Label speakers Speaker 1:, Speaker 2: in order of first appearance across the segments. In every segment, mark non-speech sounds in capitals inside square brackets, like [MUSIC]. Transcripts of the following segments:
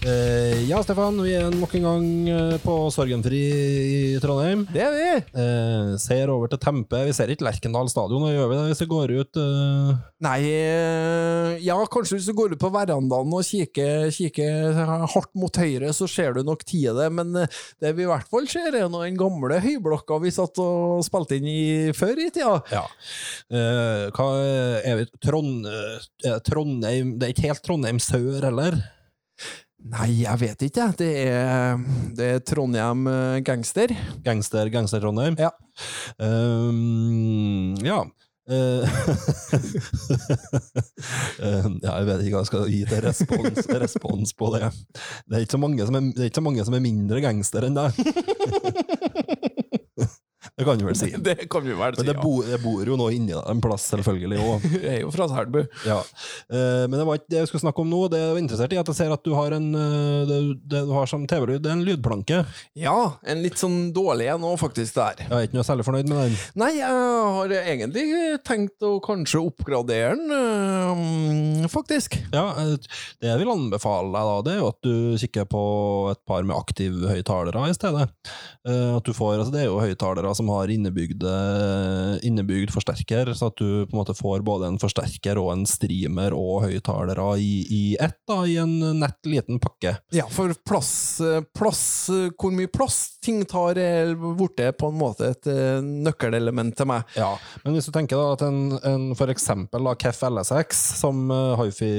Speaker 1: Eh, ja, Stefan, vi er nok en gang eh, på Sorgenfri i Trondheim.
Speaker 2: Det er vi.
Speaker 1: Eh, ser over til Tempe. Vi ser ikke Lerkendal stadion, hva gjør vi det hvis vi går ut eh,
Speaker 2: Nei, eh, ja, kanskje hvis du går ut på verandaen og kikker, kikker hardt mot høyre, så ser du nok tidet, men eh, det vi i hvert fall ser, er nå den gamle høyblokka vi satt og spilte inn i før i tida.
Speaker 1: Ja. Hva er vi Trond, Trondheim Det er ikke helt Trondheim sør, heller?
Speaker 2: Nei, jeg vet ikke, jeg. Det er, det er Trondheim eh, Gangster.
Speaker 1: Gangster, gangster Trondheim?
Speaker 2: Ja.
Speaker 1: Um, ja. Eh, [LAUGHS] eh, ja, jeg vet ikke hva jeg skal gi til respons, respons på det. Det er, ikke så mange som er, det er ikke så mange som er mindre gangster enn deg. [LAUGHS] det kan du vel si. [LAUGHS]
Speaker 2: Det kan vi vel
Speaker 1: Men det, bo, det bor jo nå inni en plass, selvfølgelig. Også. [LAUGHS]
Speaker 2: Jeg er jo fra Selbu.
Speaker 1: Ja. Eh, men det var ikke det jeg skulle snakke om nå. Det jeg var interessert i, at jeg ser at du har en eh, det, det du har som TV-lyd, det er en lydplanke.
Speaker 2: Ja, en litt sånn dårlig en òg, faktisk, der.
Speaker 1: Jeg er ikke noe særlig fornøyd med den.
Speaker 2: Nei, jeg har egentlig tenkt å kanskje oppgradere den, øh, faktisk.
Speaker 1: Ja, eh, Det jeg vil anbefale deg, da, det er jo at du kikker på et par med aktivhøyttalere i stedet. Eh, At du får, altså Det er jo høyttalere som har innebygde, innebygd forsterker, så at du på en måte får både en forsterker og en streamer og høyttalere i, i ett, da, i en nett liten pakke.
Speaker 2: Ja, for plass, øh, plass øh, Hvor mye plass ting tar, er blitt på en måte et nøkkelelement til meg.
Speaker 1: Ja, Men hvis du tenker da at en, en for eksempel da, KEF LSX, som Hifi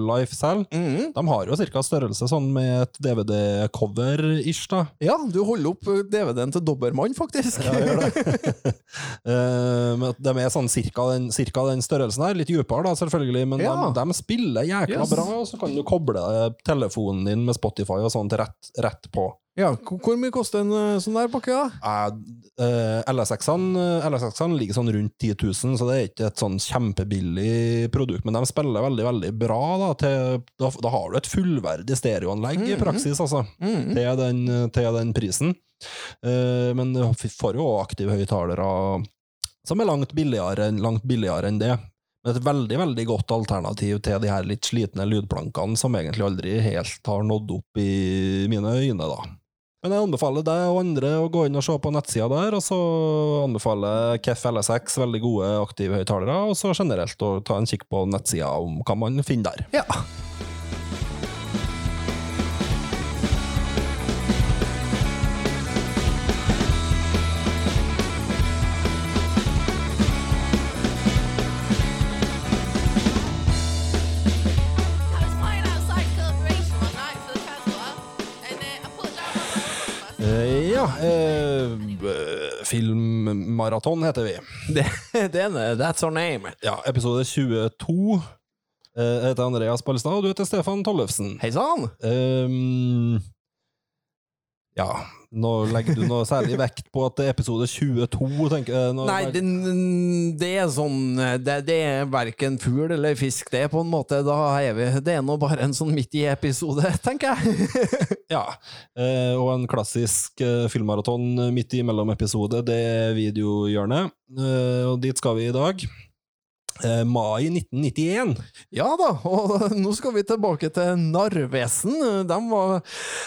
Speaker 1: Life selger,
Speaker 2: Mhm.
Speaker 1: de har jo cirka størrelse sånn med et DVD-cover-ish, da.
Speaker 2: Ja, du holder opp DVD-en til Dobbermann, faktisk.
Speaker 1: Gjør det. [LAUGHS] Eh, men de er sånn cirka den, cirka den størrelsen her, litt dypere da, selvfølgelig, men
Speaker 2: Ja.
Speaker 1: de, de spiller jækla
Speaker 2: Yes.
Speaker 1: bra, og så kan du koble telefonen din med Spotify og til rett, rett på.
Speaker 2: Ja, hvor mye koster en øh, sånn der pakke, da?
Speaker 1: Uh, LSX-ene LSX ligger sånn rundt 10 000, så det er ikke et sånn kjempebillig produkt, men de spiller veldig, veldig bra. Da, til, da, da har du et fullverdig stereoanlegg i praksis, altså,
Speaker 2: Mm,
Speaker 1: til, den, til den prisen. Eh, men du får jo aktive høyttalere som er langt billigere, langt billigere enn det. Men et veldig veldig godt alternativ til de her litt slitne lydplankene som egentlig aldri helt har nådd opp i mine øyne. da. Men jeg anbefaler deg og andre å gå inn og se på nettsida der, og så anbefaler KEF LSX veldig gode aktive høyttalere, og så generelt å ta en kikk på nettsida om hva man finner der.
Speaker 2: Ja.
Speaker 1: Filmmaraton heter vi. [LAUGHS]
Speaker 2: Det, det er det. That's our name.
Speaker 1: Ja, episode 22. Eh, Jeg heter Andreas Ballestad, og du heter Stefan Tollefsen.
Speaker 2: Hei sann!
Speaker 1: Ehm, ja, nå legger du noe særlig vekt på at det er episode 22, tenker jeg. Nå-
Speaker 2: Nei, det, det er sånn Det, det er verken fugl eller fisk. Det er på en måte Da er vi Det er nå bare en sånn midt i-episode, tenker jeg. [LAUGHS]
Speaker 1: Ja, eh, og en klassisk eh, filmmaraton midt mellom episode, det er videohjørnet. Eh, og dit skal vi i dag. Eh, mai 1991.
Speaker 2: Ja da, og [LAUGHS] nå skal vi tilbake til Narvesen. De var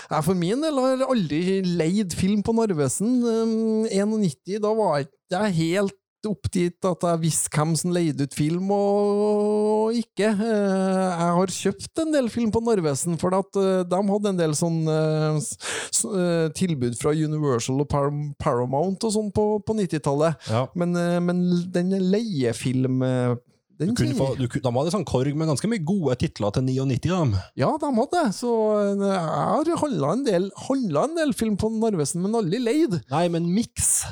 Speaker 2: Jeg for min del har aldri leid film på Narvesen. Um, 91, da var jeg helt dit at jeg visste hvem som leide ut film og ikke. Eh, Jeg har kjøpt en del film på Narvesen, for at eh, de hadde en del sånn eh, eh, tilbud fra Universal og Paramount og sånn på, på 90-tallet.
Speaker 1: Ja.
Speaker 2: Men, eh, men den leiefilm eh,
Speaker 1: Du kunne få, du, de hadde sånn korg med ganske mye gode titler til 99, dem.
Speaker 2: Ja, de hadde det. Så eh, jeg har handla en del, en del film på Narvesen, men aldri leid.
Speaker 1: Nei, men Mix.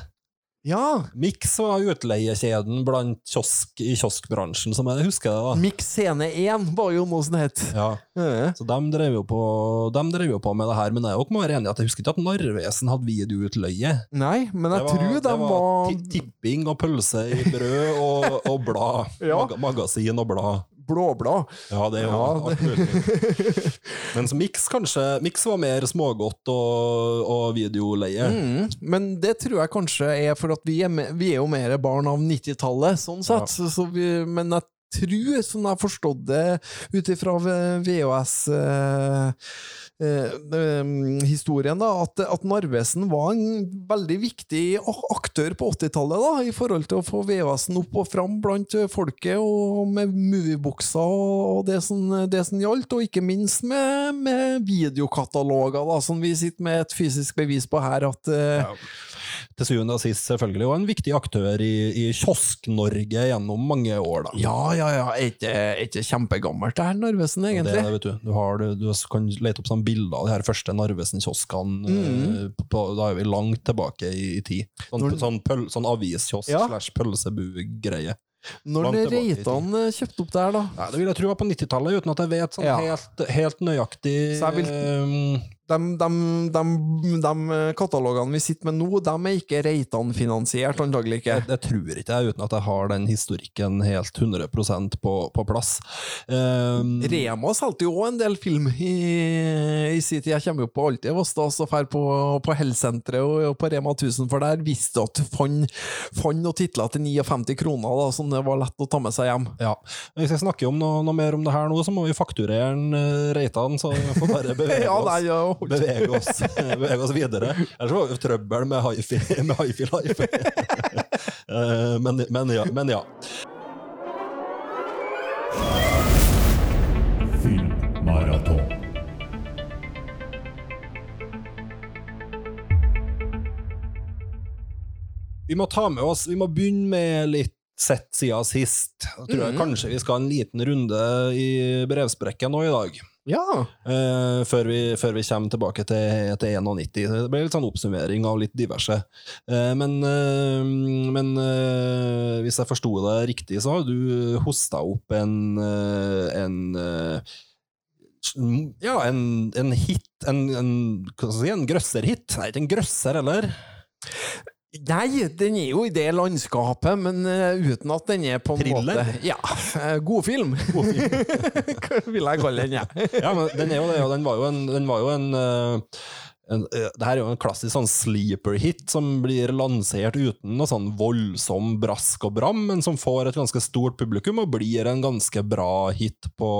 Speaker 2: Ja!
Speaker 1: Mix var utleiekjeden blant kiosk, i kioskbransjen, som jeg husker det. da.
Speaker 2: Mix Scene 1 var jo noe som het.
Speaker 1: Ja,
Speaker 2: Ja.
Speaker 1: så de drev, jo på, de drev jo på med det her, men jeg må være enig at jeg husker ikke at Narvesen hadde videoutleie.
Speaker 2: Nei, men jeg tror de
Speaker 1: det
Speaker 2: var
Speaker 1: var... Tipping og pølse i brød og, og blad. [LAUGHS]
Speaker 2: Ja.
Speaker 1: Mag magasin og blad.
Speaker 2: Blåblad.
Speaker 1: Ja, det er jo
Speaker 2: Ja,
Speaker 1: alt [LAUGHS] Men så Mix kanskje Mix var mer smågodt og, og videoleie.
Speaker 2: Mm, men det tror jeg kanskje er for at vi er, vi er jo mer barn av 90-tallet, sånn sett. Så, så vi, men jeg tror, sånn jeg har forstått det ut ifra VHS-historien, da, at, at Narvesen var en veldig viktig aktør på 80-tallet i forhold til å få VHS-en opp og fram blant eh, folket, og med moviebukser og det som, det som gjaldt, og ikke minst med, med videokataloger, da, som vi sitter med et fysisk bevis på her, at eh,
Speaker 1: Ja. Til syvende og sist selvfølgelig, og en viktig aktør i, i Kiosk-Norge gjennom mange år. da.
Speaker 2: Ja, ja, ja. Er ikke, ikke kjempegammelt det her, Narvesen,
Speaker 1: Det,
Speaker 2: egentlig?
Speaker 1: er det, vet du. Du, har, du, du kan lete opp sånne bilder av de her første Narvesen-kioskene. Mm. Da er vi langt tilbake i, i tid. Sånn,
Speaker 2: Når-
Speaker 1: sånn, pøl, sånn aviskiosk
Speaker 2: Ja.
Speaker 1: slash pølsebu-greie.
Speaker 2: Når. Reitan eh, kjøpte opp det her, da?
Speaker 1: Ja, det vil jeg tro var på 90-tallet, uten at jeg vet sånn
Speaker 2: Ja.
Speaker 1: helt, helt nøyaktig
Speaker 2: Så jeg vil-
Speaker 1: eh,
Speaker 2: De, de, de, katalogene vi sitter med nå, de er ikke Reitan-finansiert, antagelig ikke.
Speaker 1: Jeg, jeg tror ikke jeg, uten at jeg har den historikken helt 100% på, på plass. Um,
Speaker 2: Rema solgte jo òg en del film i, i sin tid. Jeg kommer jo på alltid var stas å dra på, på Hellsenteret og, og på Rema 1000, for der visste du at du fant, fant noen titler til 59 kroner da, som det var lett å ta med seg hjem.
Speaker 1: ja. Hvis jeg snakker om noe, noe mer om det her nå, så må vi fakturere en, uh, Reitan, så vi får bare [LAUGHS] bevege oss.
Speaker 2: Ja, nei, ja,
Speaker 1: Bevege oss, [LAUGHS] bevege oss videre. Ellers var det trøbbel med hifi [LAUGHS] med hifi life. [LAUGHS] Eh, men, men, ja, men ja. Vi må ta med oss Vi må begynne med litt sett siden sist. Jeg tror jeg kanskje vi skal ha en liten runde i brevsprekken nå i dag.
Speaker 2: Ja.
Speaker 1: Uh, før, vi, før vi kommer tilbake til, til 91. Det blir litt sånn oppsummering av litt diverse. Uh, men uh, men hvis jeg forsto det riktig, så har du hosta opp en, en ja, en, en hit En, en, si, en grøsserhit. Nei, ikke en grøsser, eller?
Speaker 2: Nei, den er jo i det landskapet, men eh, uten at den er på en
Speaker 1: Thriller?
Speaker 2: måte Ja, uh, god film. [LAUGHS] Hva vil jeg kalle den, Ja.
Speaker 1: Ja, men den er jo det, og den var jo en, den var jo en, eh, en eh, Det her er jo en klassisk sånn sleeper-hit som blir lansert uten noe sånn voldsom brask og bram, men som får et ganske stort publikum og blir en ganske bra hit på,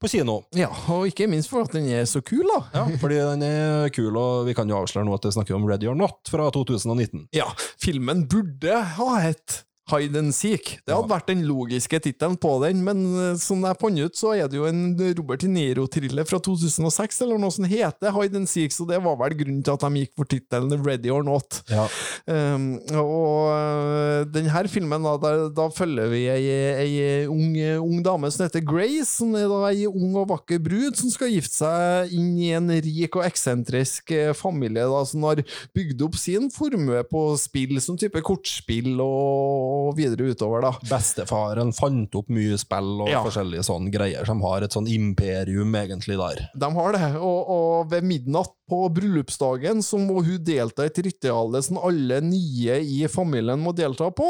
Speaker 1: på kino.
Speaker 2: Ja, og ikke minst for at den er så kul, da.
Speaker 1: Ja, fordi den er kul, og vi kan jo avsløre nå at vi snakker om Ready or Not fra 2019.
Speaker 2: Ja, filmen burde ha hett Hide and Seek. Det hadde
Speaker 1: Ja.
Speaker 2: vært den logiske tittelen på den, men eh, som jeg fant ut, så er det jo en Robert De Niro-thriller fra 2006 eller noe som heter Hide and Seek, så det var vel grunnen til at de gikk for tittelen Ready or Not.
Speaker 1: Ja.
Speaker 2: Um, og uh, denne filmen, da, da, da følger vi ei, ei ung, ung dame som heter Grace, som er da ei ung og vakker brud som skal gifte seg inn i en rik og eksentrisk eh, familie da, som har bygd opp sin formue på spill, som type kortspill og, og videre utover. da.
Speaker 1: Bestefaren fant opp mye spill og
Speaker 2: Ja.
Speaker 1: forskjellige sånne greier, som har et sånn imperium egentlig der.
Speaker 2: De har det, og, og ved midnatt på bryllupsdagen så må hun delta i et ritual som alle nye i familien må delta på.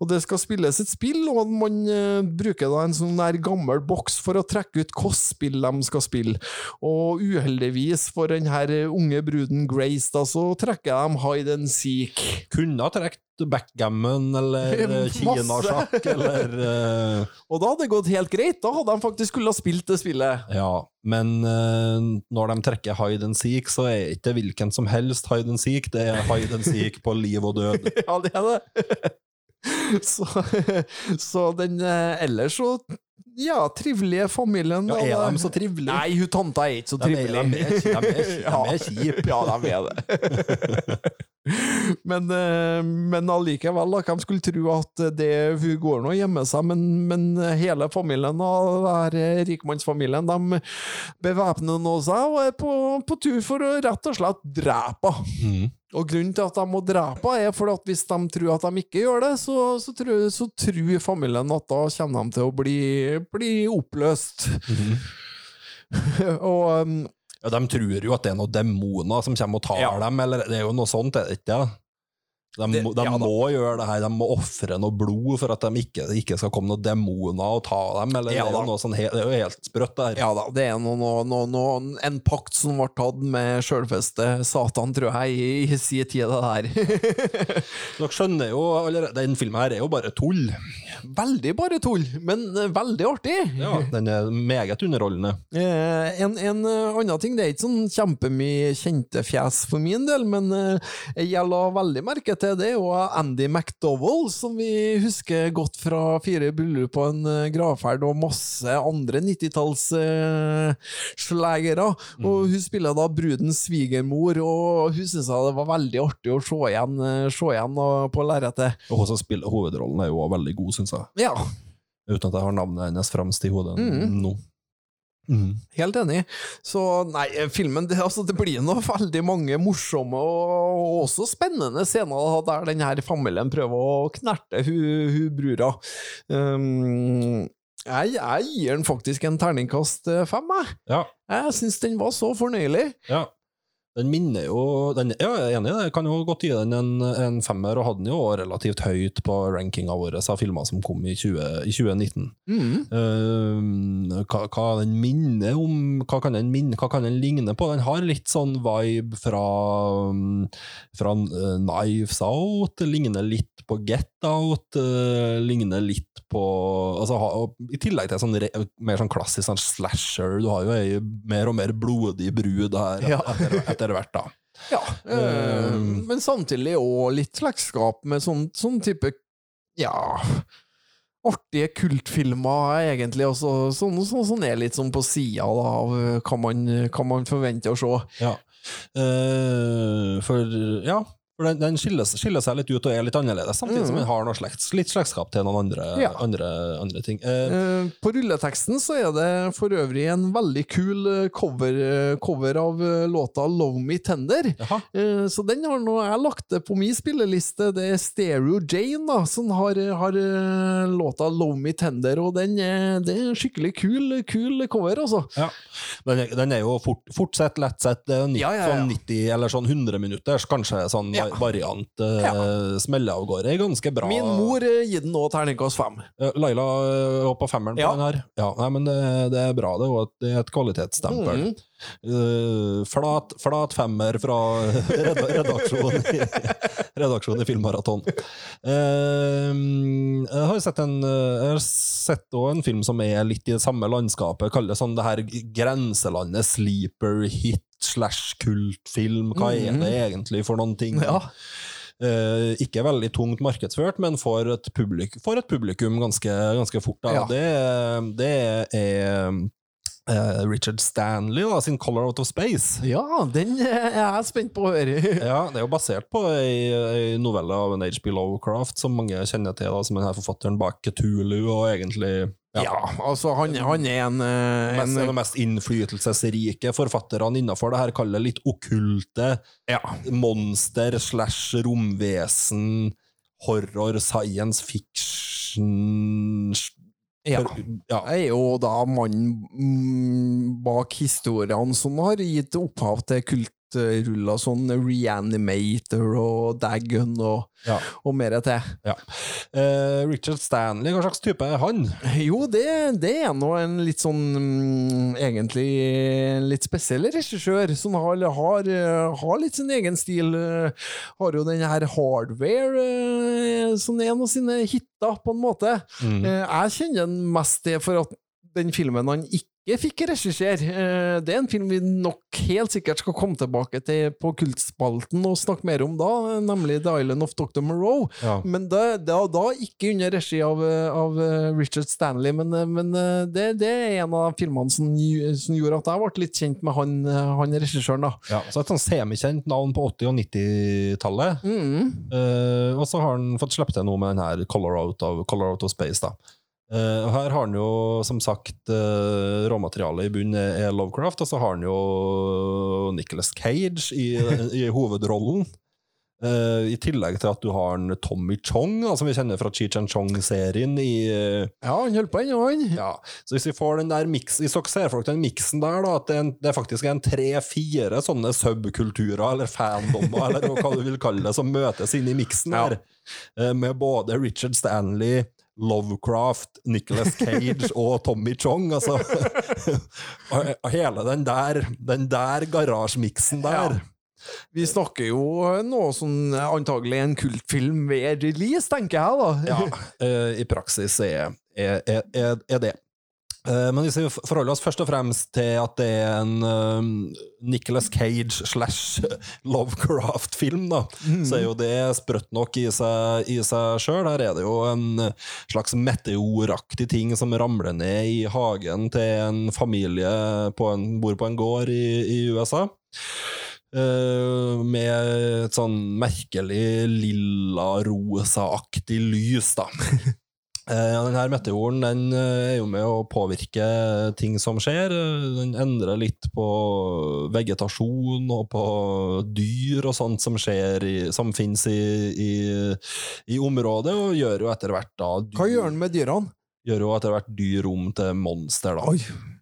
Speaker 2: Og det skal spilles et spill, og man uh, bruker da en sånn der gammel boks for å trekke ut hvilket spill de skal spille. Og uheldigvis for den her unge bruden Grace, da, så trekker de hide and seek.
Speaker 1: Kunne ha trukket backgammon eller eh, kinasjakk eller uh... [LAUGHS]
Speaker 2: Og da hadde det gått helt greit, da hadde de faktisk skulle ha spilt det spillet.
Speaker 1: Ja, men uh, når de trekker hide and seek, så er det ikke hvilken som helst hide and seek, det er hide and seek på liv og død. [LAUGHS]
Speaker 2: Ja, det er det. [LAUGHS] Så, så den uh, ellers så Ja, trivelige familien.
Speaker 1: Ja, er de så trivelige?
Speaker 2: Nei, hun tanta er ikke så
Speaker 1: De
Speaker 2: trivelig.
Speaker 1: de er- de er- [LAUGHS] de er
Speaker 2: Ja.
Speaker 1: kjipe.
Speaker 2: Ja, de er det. [LAUGHS] Men, eh, men allikevel, da, hvem skulle tro at det, hun går nå og gjemmer seg, men, men hele familien og eh, rikmannsfamilien, de bevæpner nå seg og er på, på tur for å rett og slett drepe henne. Og grunnen til at de må drepe henne, er for at hvis de tror at de ikke gjør det, så, så, tror, så tror familien at da kommer de til å bli, bli oppløst. [LAUGHS] og um,
Speaker 1: Ja, de tror jo at det er noen demoner som kommer og tar
Speaker 2: Ja.
Speaker 1: dem, eller det er jo noe sånt, er det ikke? De,
Speaker 2: Det-
Speaker 1: de
Speaker 2: ja
Speaker 1: må gjøre det her, de må ofre noe blod for at de ikke, ikke skal komme noen demoner og ta dem, eller
Speaker 2: Ja
Speaker 1: det, er sånn, det er jo helt sprøtt det her.
Speaker 2: Ja da, det er noe, noe, noe, noe, en pakt som ble tatt med sjølveste Satan, tror jeg, i, i sin tid, det der. [LAUGHS]
Speaker 1: Dere skjønner jo, allerede, den filmen her er jo bare tull.
Speaker 2: veldig bare tull, men eh, veldig artig.
Speaker 1: Ja, den er meget underholdende.
Speaker 2: Eh, en, en eh, annen ting, det er ikke sånn kjempemye kjente fjes for min del, men eh, jeg la veldig merke til det, er jo Andy McDowell, som vi husker godt fra Fire bryllup på en eh, gravferd, og masse andre 90-tallsslagere. Og hun spiller da brudens svigermor, og hun syntes det var veldig artig å se igjen, eh, se igjen eh, på lerretet.
Speaker 1: Og hun som spiller hovedrollen er jo veldig god, synes jeg.
Speaker 2: Ja,
Speaker 1: Uten at jeg har navnet hennes fremst i hodet
Speaker 2: mm.
Speaker 1: nå. Mhm.
Speaker 2: Helt enig. Så nei, filmen det, altså, det blir nå veldig mange morsomme og, og også spennende scener der den her familien prøver å knerte hun, hun brura. Um, jeg, jeg gir den faktisk en terningkast eh, fem, jeg.
Speaker 1: Ja,
Speaker 2: Jeg syns den var så fornøyelig.
Speaker 1: ja. Den minner jo den, Ja, jeg er enig i det. Jeg kan jo godt gi den en, en femmer, og hadde den jo relativt høyt på rankinga vår av filmer som kom i, 20, i 2019.
Speaker 2: Mm.
Speaker 1: Uh, hva, hva den minner om hva kan, den minne, hva kan den ligne på? Den har litt sånn vibe fra, fra eh, Knives Out, ligner litt på Get Out, uh, ligner litt på altså, ha, I tillegg til sånn, re, mer sånn klassisk sånn slasher, du har jo ei mer og mer blodig brud her
Speaker 2: Ja.
Speaker 1: etter, etter hvert, da. [LAUGHS]
Speaker 2: Ja, eh,
Speaker 1: Um.
Speaker 2: men samtidig òg litt slektskap med sånn, sånn type Ja Artige kultfilmer, egentlig. Også, sånn, sånn sånn er litt sånn på sida av eh, hva man, hva man forventer å se.
Speaker 1: Ja. Uh, for ja, for den, den skiller, skiller seg litt ut og er litt annerledes, samtidig som
Speaker 2: Mm.
Speaker 1: den har noe slekts, litt slektskap til noen andre,
Speaker 2: Ja.
Speaker 1: andre, andre ting. Eh,
Speaker 2: Eh, På rulleteksten så er det for øvrig en veldig kul eh, cover, eh, cover av eh, låta 'Love Me Tender'. Eh, Så den har nå jeg lagt det på min spilleliste. Det er Stereo Jane da, som har, har låta 'Love Me Tender', og den er, det er en skikkelig kul, kul cover, altså.
Speaker 1: Ja. Den, er, den er jo fort, fort sett, lett sett, det er nitt-
Speaker 2: Ja, ja, ja.
Speaker 1: sånn 90 eller sånn 100 minutters, kanskje sånn
Speaker 2: Ja.
Speaker 1: variant, uh, smeller av gårde. Er Ganske bra.
Speaker 2: Min mor uh, gir den nå terningkast fem.
Speaker 1: Uh, Laila eh, var på femmeren på
Speaker 2: Ja.
Speaker 1: den her. Ja, nei, men det, det er bra, det, og det er et kvalitetsstempel.
Speaker 2: Mm.
Speaker 1: Uh, flat, flat femmer fra [LAUGHS] redaksjonen i, [LAUGHS] redaksjon i Filmmaraton. Uh, jeg har sett en eh, Jeg har sett også en film som er litt i det samme landskapet. Kall det sånn det her grenselandet sleeper hit slash kultfilm. Hva er
Speaker 2: Mhm.
Speaker 1: det egentlig for noen ting?
Speaker 2: Ja.
Speaker 1: Uh, ikke veldig tungt markedsført, men for et, publik for et publikum ganske, ganske fort. Da.
Speaker 2: Ja.
Speaker 1: Det, det er uh, Richard Stanley da, sin 'Color Out of Space'.
Speaker 2: Ja, den er jeg spent på å høre. [LAUGHS]
Speaker 1: Ja, Det er jo basert på ei, ei novelle av en H.B. Lovecraft, som mange kjenner til da, som den her forfatteren bak Cthulhu, og egentlig
Speaker 2: Ja, altså, han, han er en, eh,
Speaker 1: mest, en av de mest innflytelsesrike forfatterne innenfor det her, kaller litt okkulte
Speaker 2: Ja.
Speaker 1: monster slash romvesen, horror, science fiction
Speaker 2: Ja.
Speaker 1: ja.
Speaker 2: Jeg er jo da mannen mm, bak historiene som har gitt opphav til kultruller sånn Reanimator og Dagon og,
Speaker 1: Ja.
Speaker 2: og mer til.
Speaker 1: ja. Eh, Richard Stanley, hva slags type er han?
Speaker 2: Jo, det, det er nå en litt sånn mm, Egentlig litt spesiell regissør, som har, har, eh, har litt sin egen stil. eh, Har jo den her Hardware, eh, som er en av sine hitter, på en måte.
Speaker 1: Mm.
Speaker 2: Eh, Jeg kjenner den mest til for at den filmen han ikke ikke fikk regissere. Eh, Det er en film vi nok helt sikkert skal komme tilbake til på Kultspalten og snakke mer om da, nemlig The Island of Dr. Moreau.
Speaker 1: Ja.
Speaker 2: Men det er da ikke under regi av, av eh, Richard Stanley, men, eh, men det, det er en av filmene som, som gjorde at jeg ble litt kjent med han, han regissøren. da.
Speaker 1: Ja, så et sånn semikjent navn på 80- og 90-tallet.
Speaker 2: Mm.
Speaker 1: Uh, og så har han fått sluppet til noe med den her Color Out of, Color Out of Space. da. Eh, og her har han jo som sagt uh, råmaterialet i bunnen er er Lovecraft, og så har han jo Nicholas Cage i, i hovedrollen. Uh, I tillegg til at du har en Tommy Chong, da, som vi kjenner fra Cheech and Chong-serien. i... eh,
Speaker 2: Ja, han holder på ennå, han.
Speaker 1: ja, så hvis vi får den der mix, hvis dere ser for den miksen der, da, at det, er en, det er faktisk en tre-fire sånne subkulturer, eller fandommer, eller hva du vil kalle det, som møtes inn i miksen
Speaker 2: Ja.
Speaker 1: her, eh, med både Richard Stanley, Lovecraft, Nicholas Cage og Tommy Chong, altså. [LAUGHS] hele den der, den der garasjemiksen der.
Speaker 2: Ja. Vi snakker jo noe sånn antagelig en kultfilm ved release, tenker jeg, da.
Speaker 1: Ja, eh, i praksis er, er, er, er det. Eh, men hvis vi forholder oss først og fremst til at det er en uh, Nicholas Cage slash [LAUGHS] Lovecraft-film, da, så er jo det sprøtt nok i seg, i seg sjøl. Her er det jo en slags meteoraktig ting som ramler ned i hagen til en familie på en, bor på en gård i, i USA. Uh, med et sånn merkelig lilla-rosa-aktig lys, da. [LAUGHS] Eh, Den her meteoren den eh, er jo med å påvirke ting som skjer. Eh, Den endrer litt på vegetasjon og på dyr og sånt som skjer i, som finnes i, i, i området, og gjør jo etter hvert da
Speaker 2: Hva gjør den med dyrene?
Speaker 1: gjør jo etter hvert dyr om til monster, da.
Speaker 2: Oi,
Speaker 1: Eh,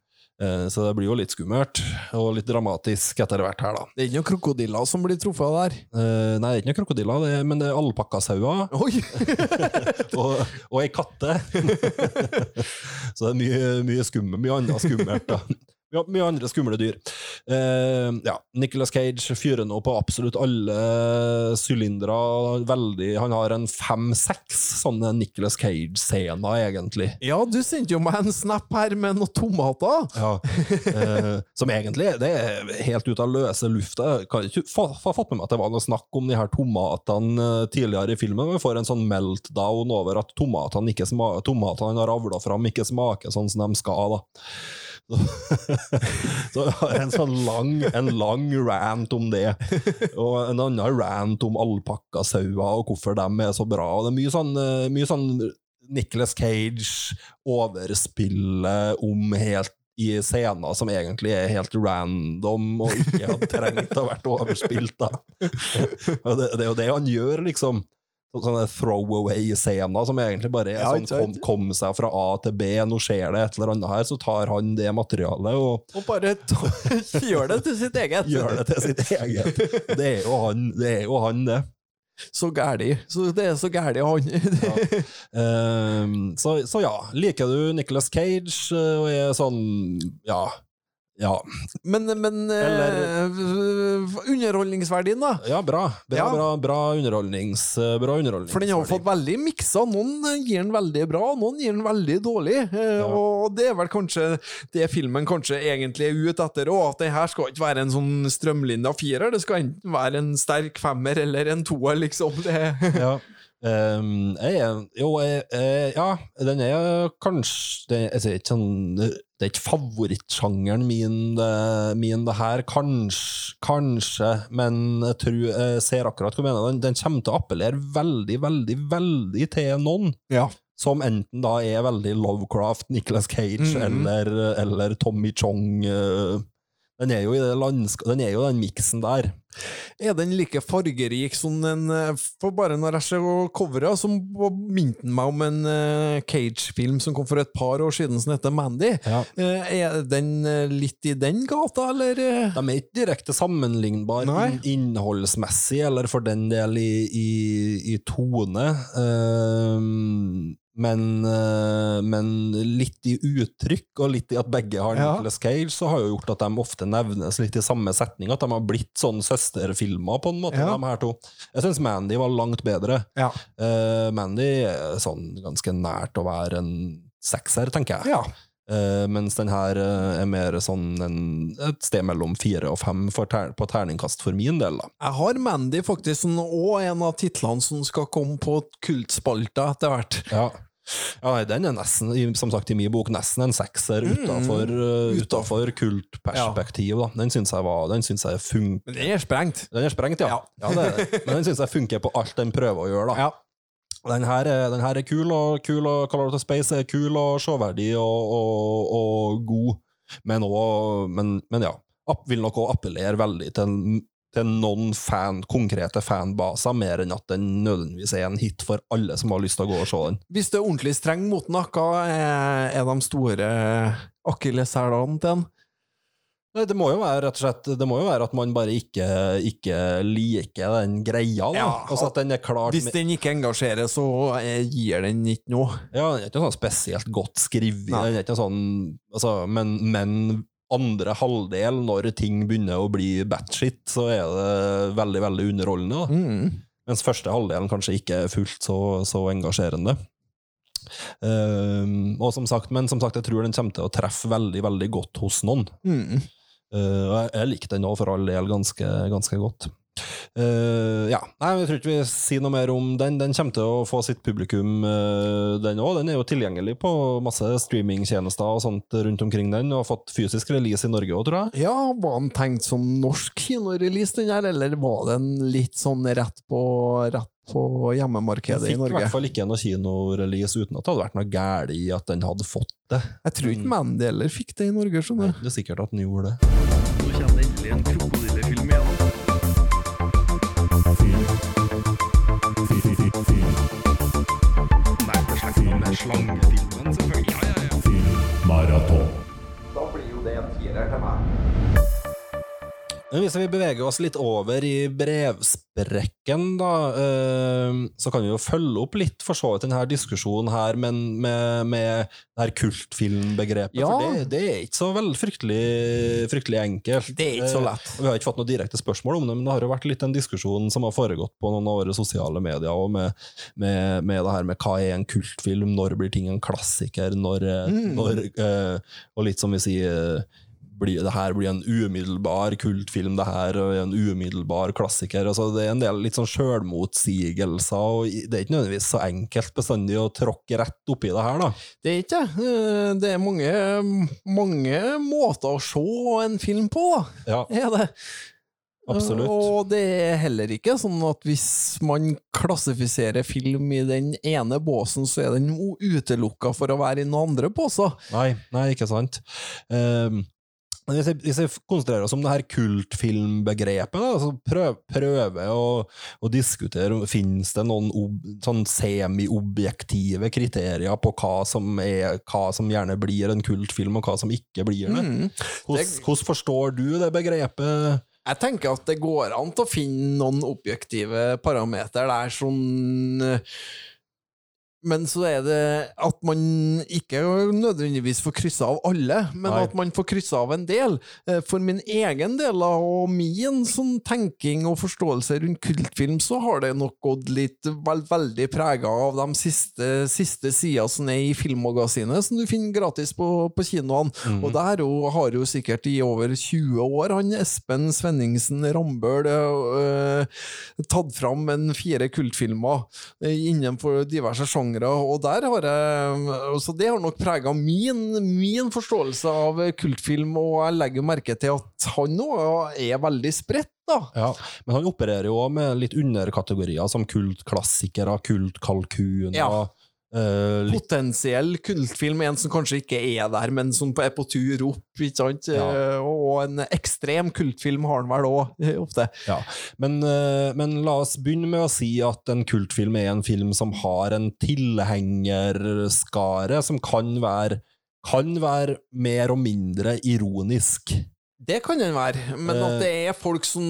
Speaker 1: Så det blir jo litt skummelt, og litt dramatisk etter hvert her, da.
Speaker 2: det er ikke noen krokodiller som blir truffet der.
Speaker 1: Eh, Nei, det er ikke noen krokodiller, det er, men det er alpakkasauer. [LAUGHS] Og, og ei katte. [LAUGHS] så det er mye, mye skummelt, mye annet skummelt. da. Ja, mye andre skumle dyr. Eh, ja, Nicholas Cage fyrer nå på absolutt alle sylindere. Veldig, han har en fem-seks sånne Nicholas Cage-scener, egentlig.
Speaker 2: Ja, du sendte jo meg en snap her med noen tomater.
Speaker 1: Ja, eh, som egentlig det er helt ut av løse lufta. Jeg kan ikke få, få fått med meg at det var noe snakk om de her tomatene eh, tidligere i filmen. men Vi får en sånn meltdown over at tomatene, tomatene han har avla fram, ikke smaker sånn som de skal. da. [LAUGHS] Så, jeg har en sånn lang, en lang rant om det. Og en annen rant om alpakkasauer og hvorfor de er så bra. Og det er mye sånn, eh, mye sånn Nicholas Cage overspillet om helt i scener som egentlig er helt random og ikke hadde trengt å vært overspilt. da. [LAUGHS] Det, det er jo det han gjør, liksom. Sånne throwaway-scener som egentlig bare er
Speaker 2: Ja,
Speaker 1: sånn kom, kom seg fra A til B, nå skjer det et eller annet her, så tar han det materialet og
Speaker 2: Og bare [LAUGHS] gjør det til sitt eget.
Speaker 1: gjør det til sitt eget. [LAUGHS] Det er jo han, det. Er jo han, det.
Speaker 2: Så gæli. Så det er så gæli han.
Speaker 1: Ehm, så, så ja, liker du Nicholas Cage eh, og er sånn Ja. Ja,
Speaker 2: Men, men eh, underholdningsverdien, da?
Speaker 1: ja bra. Bra,
Speaker 2: Ja.
Speaker 1: bra, bra underholdnings... eh, Bra underholdnings
Speaker 2: For den har fått veldig miksa. Noen gir den veldig bra, noen gir den veldig dårlig. Eh,
Speaker 1: Ja.
Speaker 2: Og det er vel kanskje det filmen kanskje egentlig er ute etter òg, at det her skal ikke være en sånn strømlinja firer. Det skal enten være en sterk femmer eller en toer, liksom. Det, [LAUGHS]
Speaker 1: Ja. Um, jeg Jo, jeg, jeg, ja, den er kanskje jeg sier ikke sånn Det er ikke favorittsjangeren min, det, min, det her. Kanskje, kanskje, men jeg tror jeg ser akkurat hva du mener. Den, den kommer til å appellere veldig, veldig, veldig til noen.
Speaker 2: ja.
Speaker 1: Som enten da er veldig Lovecraft, Nicholas Cage
Speaker 2: Mhm.
Speaker 1: eller, eller Tommy Chong. Den er jo i det landsk den er jo den miksen der.
Speaker 2: Er den like fargerik som den eh, For bare når jeg ser coveret, så minte den meg om en eh, Cage-film som kom for et par år siden, som heter Mandy.
Speaker 1: Ja.
Speaker 2: Eh, Er den litt i den gata, eller?
Speaker 1: De er ikke direkte sammenlignbare
Speaker 2: Nei.
Speaker 1: innholdsmessig, eller for den del i, i, i tone. Ehm, men, eh, men litt i uttrykk, og litt i at begge har
Speaker 2: Ja.
Speaker 1: Nicolas Cage, så har jo gjort at de ofte nevnes litt i samme setning. At de har blitt sånn søsterfilmer, på en måte,
Speaker 2: Ja.
Speaker 1: de her to. Jeg syns Mandy var langt bedre.
Speaker 2: Ja.
Speaker 1: Uh, Mandy er sånn ganske nært å være en sekser, tenker jeg.
Speaker 2: ja.
Speaker 1: Eh, mens den her uh, er mer sånn en, et sted mellom fire og fem ter på terningkast for min del. da.
Speaker 2: Jeg har Mandy faktisk og en av titlene som skal komme på kultspalta etter hvert.
Speaker 1: Ja. ja, den er nesten, som sagt i min bok, nesten en sekser utafor uh, kultperspektiv. da. Den syns jeg, var, den synes jeg funker.
Speaker 2: Den er sprengt.
Speaker 1: Den er sprengt, ja. ja. det er det. Men den syns jeg funker på alt den prøver å gjøre. da.
Speaker 2: Ja.
Speaker 1: Den her, er, den her er kul, og kul og Color of the Space er kul og showverdig og, og, og god, men, også, men, men ja. Vil nok òg appellere veldig til, til noen fan, konkrete fanbaser, mer enn at den nødvendigvis er en hit for alle som har lyst til å gå og se den.
Speaker 2: Hvis du er ordentlig streng mot den, hva er, er de store akilleshælene til den?
Speaker 1: Nei, det må jo være rett og slett Det må jo være at man bare ikke, ikke liker den greia. da.
Speaker 2: Ja,
Speaker 1: altså at den er klart
Speaker 2: Hvis den ikke engasjerer, så eh, gir den ikke noe.
Speaker 1: Ja, den er ikke sånn spesielt godt skrevet, den er ikke sånn, altså, men, men andre halvdel, når ting begynner å bli batshit, så er det veldig, veldig underholdende. Da.
Speaker 2: Mm.
Speaker 1: Mens første halvdelen kanskje ikke er fullt så, så engasjerende. Um, og som sagt, men som sagt, jeg tror den kommer til å treffe veldig, veldig godt hos noen.
Speaker 2: Mm.
Speaker 1: Eh, og jeg, jeg likte den òg, for all del, ganske, ganske godt. Eh, ja, Nei, jeg tror ikke vi sier noe mer om den. Den kommer til å få sitt publikum, uh, den òg. Den er jo tilgjengelig på masse streamingtjenester og sånt rundt omkring den, og har fått fysisk release i Norge òg, tror jeg.
Speaker 2: Ja, var den tenkt som norsk kinorelease, den her, eller var den litt sånn rett på, rett på hjemmemarkedet i
Speaker 1: fikk i hvert fall ikke noe kinorelease uten at det hadde vært noe galt i at den hadde fått det.
Speaker 2: Jeg tror ikke Mandy heller fikk det i Norge, skjønner du.
Speaker 1: det er sikkert at den gjorde det.
Speaker 3: Nå kommer det endelig en krokodillefilm igjen. Nei,
Speaker 1: hvis vi beveger oss litt over i brevsprekken, da, eh, så kan vi jo følge opp litt for så vidt denne diskusjonen her, men med, med det her kultfilmbegrepet.
Speaker 2: Ja.
Speaker 1: For det, det er ikke så veldig fryktelig, fryktelig enkelt.
Speaker 2: Det er ikke så
Speaker 1: Eh,
Speaker 2: lett.
Speaker 1: Vi har ikke fått noe direkte spørsmål om det, men det har jo vært litt en diskusjon som har foregått på noen av våre sosiale medier, og med, med, med det her med hva er en kultfilm, når blir ting en klassiker, når, eh,
Speaker 2: Mm.
Speaker 1: når eh, Og litt som vi sier blir, det her blir en umiddelbar kultfilm, det her er en umiddelbar klassiker. Altså, det er en del litt sånn sjølmotsigelser, og det er ikke nødvendigvis så enkelt bestandig å tråkke rett oppi det her, da.
Speaker 2: Det er ikke det. Eh, Det er mange, mange måter å se en film på, da.
Speaker 1: Ja,
Speaker 2: Er det.
Speaker 1: absolutt.
Speaker 2: Og det er heller ikke sånn at hvis man klassifiserer film i den ene båsen, så er den utelukka for å være i noen andre båser.
Speaker 1: Nei, nei, ikke sant. Men hvis, jeg, hvis jeg konsentrerer oss om det her kultfilmbegrepet, da, så prøv, jeg å, å diskutere om finnes det noen ob, sånn semi-objektive kriterier på hva som, er, hva som gjerne blir en kultfilm, og hva som ikke blir det.
Speaker 2: Mm.
Speaker 1: Hvordan, forstår du det begrepet?
Speaker 2: Jeg tenker at det går an til å finne noen objektive parameter der sånn eh, Men så er det at man ikke nødvendigvis får kryssa av alle, men
Speaker 1: Nei.
Speaker 2: at man får kryssa av en del. Eh, For min egen del og min sånn tenking og forståelse rundt kultfilm, så har det nok gått litt veld, veldig prega av de siste, siste sidene som er i Filmmagasinet, som du finner gratis på, på kinoene.
Speaker 1: Mhm.
Speaker 2: Og der jo, har jo sikkert i over 20 år han Espen Svenningsen Rambøl øh, tatt fram en fire kultfilmer øh, innenfor diverse sjangre, og der har jeg Så det har nok prega min, min forståelse av kultfilm, og jeg legger merke til at han nå er veldig spredt, da.
Speaker 1: Ja, men han opererer jo òg med litt underkategorier, som kultklassikere, kultkalkuner
Speaker 2: Ja.
Speaker 1: Litt
Speaker 2: Potensiell kultfilm, en som kanskje ikke er der, men som er på tur opp, ikke sant?
Speaker 1: Ja.
Speaker 2: Uh, Og en ekstrem kultfilm har han vel òg, [LAUGHS] ofte.
Speaker 1: Ja, men, uh, men la oss begynne med å si at en kultfilm er en film som har en tilhengerskare som kan være, kan være mer og mindre ironisk.
Speaker 2: Det kan den være, men at det er folk som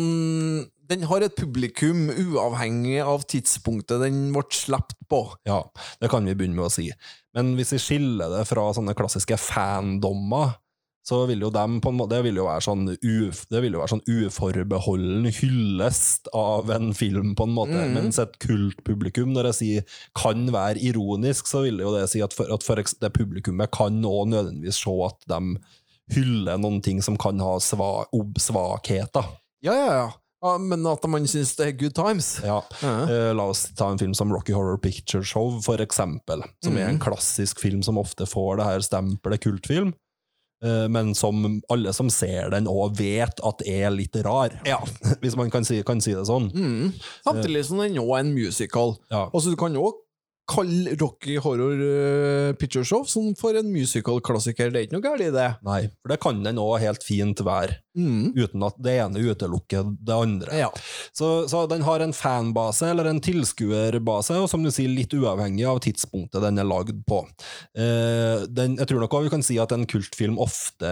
Speaker 2: Den har et publikum uavhengig av tidspunktet den ble sluppet på.
Speaker 1: Ja, det kan vi begynne med å si. Men hvis vi skiller det fra sånne klassiske fandommer, så vil jo dem på en måte, det vil jo være sånn, uf, det vil jo være sånn uforbeholden hyllest av en film, på en måte.
Speaker 2: Mm.
Speaker 1: Mens et kultpublikum, når jeg sier kan være ironisk, så vil jo det si at for, at for det publikummet kan òg nødvendigvis se at de hyller noen ting som kan ha sva, svakheter.
Speaker 2: Ja, ja, ja. ja men at man syns det er good times.
Speaker 1: Ja.
Speaker 2: Uh
Speaker 1: -huh. uh, la oss ta en film som Rocky Horror Picture Show, for eksempel. Som er en klassisk film som ofte får det her stempelet kultfilm. Uh, Men som alle som ser den òg vet at er litt rar, Ja. [LAUGHS] hvis man kan si, kan si det sånn.
Speaker 2: Mm. Samtidig som den òg er en musical.
Speaker 1: Ja.
Speaker 2: Altså, du kan òg kalle Rocky Horror eh, Picture Show som for en musical-klassiker. Det er ikke noe galt i det.
Speaker 1: Nei, for det kan den òg helt fint være,
Speaker 2: Mm.
Speaker 1: uten at det ene utelukker det andre.
Speaker 2: Ja.
Speaker 1: Så, så den har en fanbase, eller en tilskuerbase, og som du sier, litt uavhengig av tidspunktet den er lagd på. Eh, den, jeg tror nok også vi kan si at en kultfilm ofte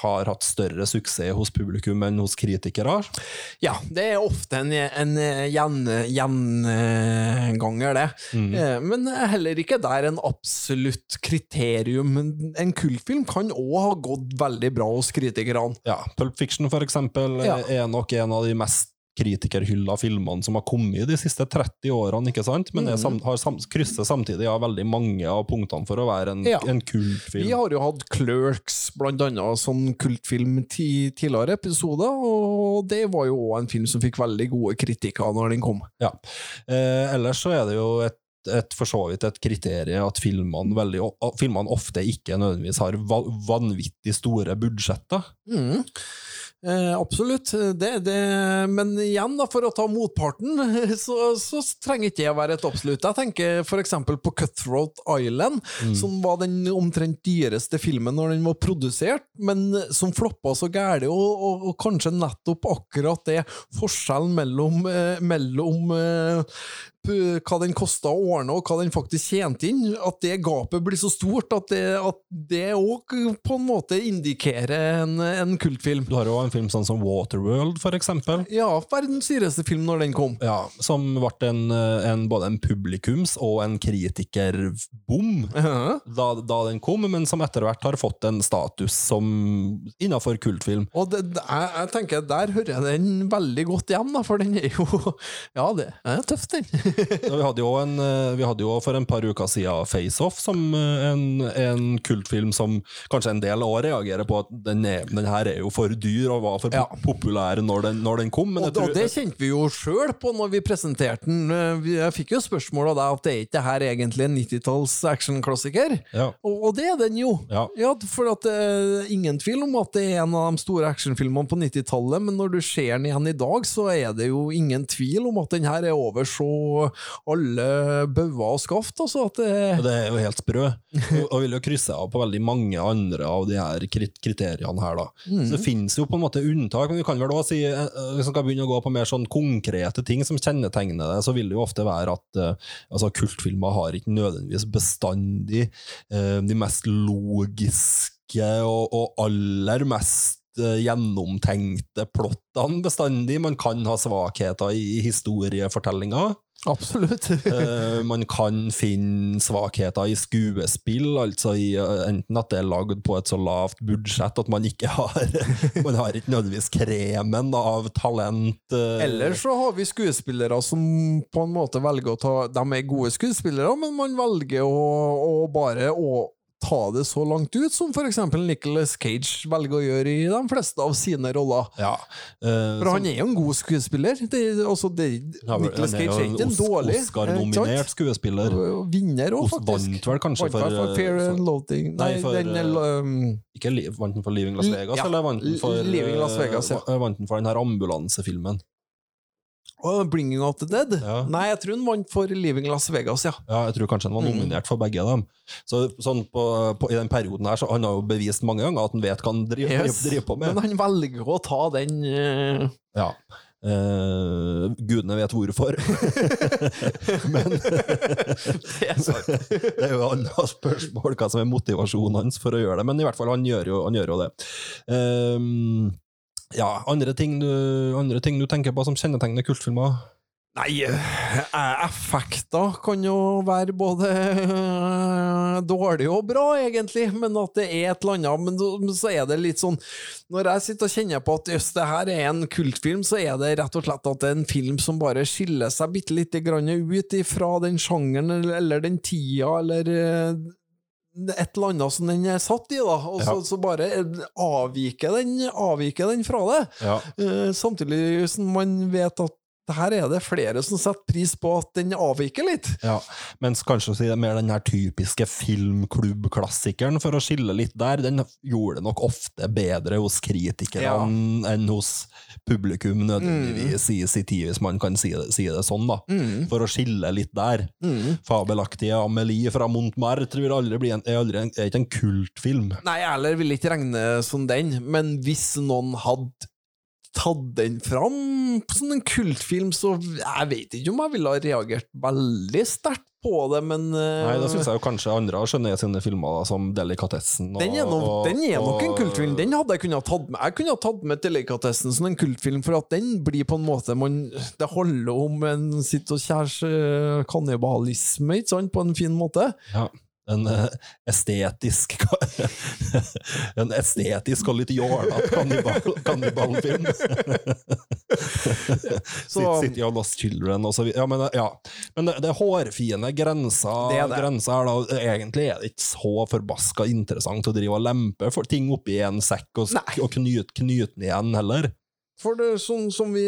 Speaker 1: har hatt større suksess hos publikum enn hos kritikere.
Speaker 2: ja, det er ofte en, en gjenganger, det.
Speaker 1: Mm.
Speaker 2: Eh, Men heller ikke der en absolutt kriterium. En kultfilm kan òg ha gått veldig bra hos kritikerne.
Speaker 1: Ja, Pulp Fiction, for eksempel,
Speaker 2: Ja.
Speaker 1: er nok en av de mest kritikerhylla filmene som har kommet de siste 30 årene, ikke sant? Men er
Speaker 2: Mm.
Speaker 1: sam, har sam, krysser samtidig av veldig mange av punktene for å være en,
Speaker 2: Ja.
Speaker 1: en kultfilm.
Speaker 2: Vi har jo hatt Clerks, blant annet, som kultfilm ti tidligere episoder, og det var jo òg en film som fikk veldig gode kritikker når den kom.
Speaker 1: Ja. Eh, ellers så er det jo et, et for så vidt et kriterium at filmene, veldig, filmene ofte ikke nødvendigvis har vanvittig store budsjetter.
Speaker 2: Mm. Eh, absolutt. Det, det, men igjen, da, for å ta motparten, [LAUGHS] så, så trenger ikke det å være et absolutt. Jeg tenker eksempel på Cutthroat Island, som var den omtrent dyreste filmen når den var produsert, men som floppa så gæli, og, og, og kanskje nettopp akkurat det forskjellen mellom, eh, mellom eh, hva den kosta å ordne, og hva den faktisk tjente inn, at det gapet blir så stort at det, òg på en måte indikerer en, en kultfilm.
Speaker 1: Du har jo en film sånn som Waterworld, for eksempel.
Speaker 2: Ja, verdens dyreste film når den kom.
Speaker 1: Ja, som ble en, eh, en, både en publikums- og en kritikerbom
Speaker 2: Ja.
Speaker 1: da, da den kom, men som etter hvert har fått en status som innenfor kultfilm.
Speaker 2: Og det, jeg, jeg tenker, der hører jeg den veldig godt igjen, da, for den er jo [LAUGHS] Ja, det er tøft, den.
Speaker 1: Ja, Vi hadde jo, en, eh, vi hadde jo for en par uker siden Face Off, som eh, en, en kultfilm som kanskje en del år reagerer på at den, er, den her er jo for dyr og var for
Speaker 2: Ja.
Speaker 1: populær når den, når den kom. Men
Speaker 2: Og,
Speaker 1: tror,
Speaker 2: og det kjente vi jo sjøl på når vi presenterte den. Eh, Jeg fikk jo spørsmål av deg at det er ikke det her egentlig en 90-talls actionklassiker.
Speaker 1: ja,
Speaker 2: Og, og det er den jo.
Speaker 1: Ja.
Speaker 2: for at det ingen tvil om at det er en av de store actionfilmene på 90-tallet, men når du ser den igjen i dag, så er det jo ingen tvil om at den her er over så alle bauger og skaft. Altså at det,
Speaker 1: det er jo helt sprø. Og, og vil jo krysse av på veldig mange andre av de her kriteriene her, da.
Speaker 2: Mm.
Speaker 1: Så det finnes jo på en måte unntak, men vi kan vel også si, eh, eh, hvis man kan begynne å gå på mer sånn konkrete ting som kjennetegner det, så vil det jo ofte være at eh, altså, kultfilmer har ikke nødvendigvis bestandig de mest logiske og, og aller mest gjennomtenkte plottene bestandig. Man kan ha svakheter i historiefortellinga.
Speaker 2: Absolutt.
Speaker 1: uh, [LAUGHS] man kan finne svakheter i skuespill, altså i, uh, enten at det er lagd på et så lavt budsjett at man ikke [LAUGHS] har Man har ikke nødvendigvis kremen av talent. Uh.
Speaker 2: Eller så har vi skuespillere som på en måte velger å ta De er gode skuespillere, men man velger å, å bare å ta det så langt ut, som for eksempel Nicolas Cage velger å gjøre i de fleste av sine roller.
Speaker 1: ja, Uh,
Speaker 2: For han er jo en god skuespiller. Det, altså det,
Speaker 1: Ja, Nicholas
Speaker 2: Cage er ikke en dårlig. eh,
Speaker 1: Oscar-nominert skuespiller.
Speaker 2: Og Vinner òg, faktisk.
Speaker 1: Vant vel kanskje for,
Speaker 2: for Fair
Speaker 1: for-
Speaker 2: and Loathing Nei,
Speaker 1: for,
Speaker 2: den um,
Speaker 1: Ikke Vant den for Living Las Vegas,
Speaker 2: ja,
Speaker 1: eller vant den for,
Speaker 2: Las Vegas, ja.
Speaker 1: eh, vant den for den her ambulansefilmen?
Speaker 2: Oh, Bringing Out the Dead?
Speaker 1: Ja.
Speaker 2: Nei, jeg tror han vant for 'Living Las Vegas, ja.
Speaker 1: Ja, jeg tror kanskje han var
Speaker 2: Mm.
Speaker 1: nominert for begge dem. Så sånn på, på, I den perioden her, så han har jo bevist mange ganger at han vet hva han driver,
Speaker 2: Yes.
Speaker 1: driver på med.
Speaker 2: Men han velger å ta den uh...
Speaker 1: Ja. Uh, gudene vet hvorfor. [LAUGHS] Men
Speaker 2: Det er
Speaker 1: det er jo alle spørsmål hva som er motivasjonen hans for å gjøre det, men i hvert fall, han gjør jo, han gjør jo det. Ehm, ja, andre ting, du, andre ting du tenker på som kjennetegner kultfilmer?
Speaker 2: Nei, eh, effekter kan jo være både eh, dårlig og bra, egentlig, men at det er et eller annet. Men så- er det litt sånn Når jeg sitter og kjenner på at jøss, det her er en kultfilm, så er det rett og slett at det er en film som bare skiller seg bitte lite grann ut ifra den sjangeren eller, den tida, eller eh, et eller annet som den er satt i, da. Og så,
Speaker 1: Ja.
Speaker 2: så bare avviker den, avviker den fra det.
Speaker 1: Ja.
Speaker 2: Eh, samtidig som man vet at her er det flere som setter pris på at den avviker litt.
Speaker 1: Ja, mens kanskje å si det er mer den her typiske filmklubbklassikeren, for å skille litt der, den gjorde det nok ofte bedre hos kritikerne
Speaker 2: Ja.
Speaker 1: enn hos publikum, nødvendigvis, i sin tid, hvis man kan si det, si det sånn, da. For å skille litt der. Fabelaktige Amelie fra Montmartre vil aldri bli en, er, aldri en, er ikke en kultfilm.
Speaker 2: Nei, jeg heller vil ikke regne som den, men hvis noen hadde tatt den fram som en kultfilm, så jeg vet ikke om jeg ville ha reagert veldig sterkt på det, men uh,
Speaker 1: Nei, da syns jeg jo kanskje andre har skjønnet sine filmer, som Delikatessen. og-
Speaker 2: den er, nok,
Speaker 1: og-
Speaker 2: den er nok en kultfilm. Den hadde jeg kunnet tatt med. Jeg kunne ha tatt med Delikatessen som en kultfilm, for at den blir på en måte man, Det handler om en sitt og kjærs kannibalisme, ikke sant, på en fin måte.
Speaker 1: Ja, en eh, estetisk [LAUGHS] En estetisk og litt jålete kannibal, kannibalfilm. [LAUGHS] City of Lost Children og så videre. Ja, men, eh, ja. men det, det hårfine grensa,
Speaker 2: Det er det.
Speaker 1: grensa her, da, egentlig er det ikke så forbaska interessant å drive og lempe for ting oppi en sekk og, og knyte knyt den igjen, heller.
Speaker 2: For det, sånn som vi,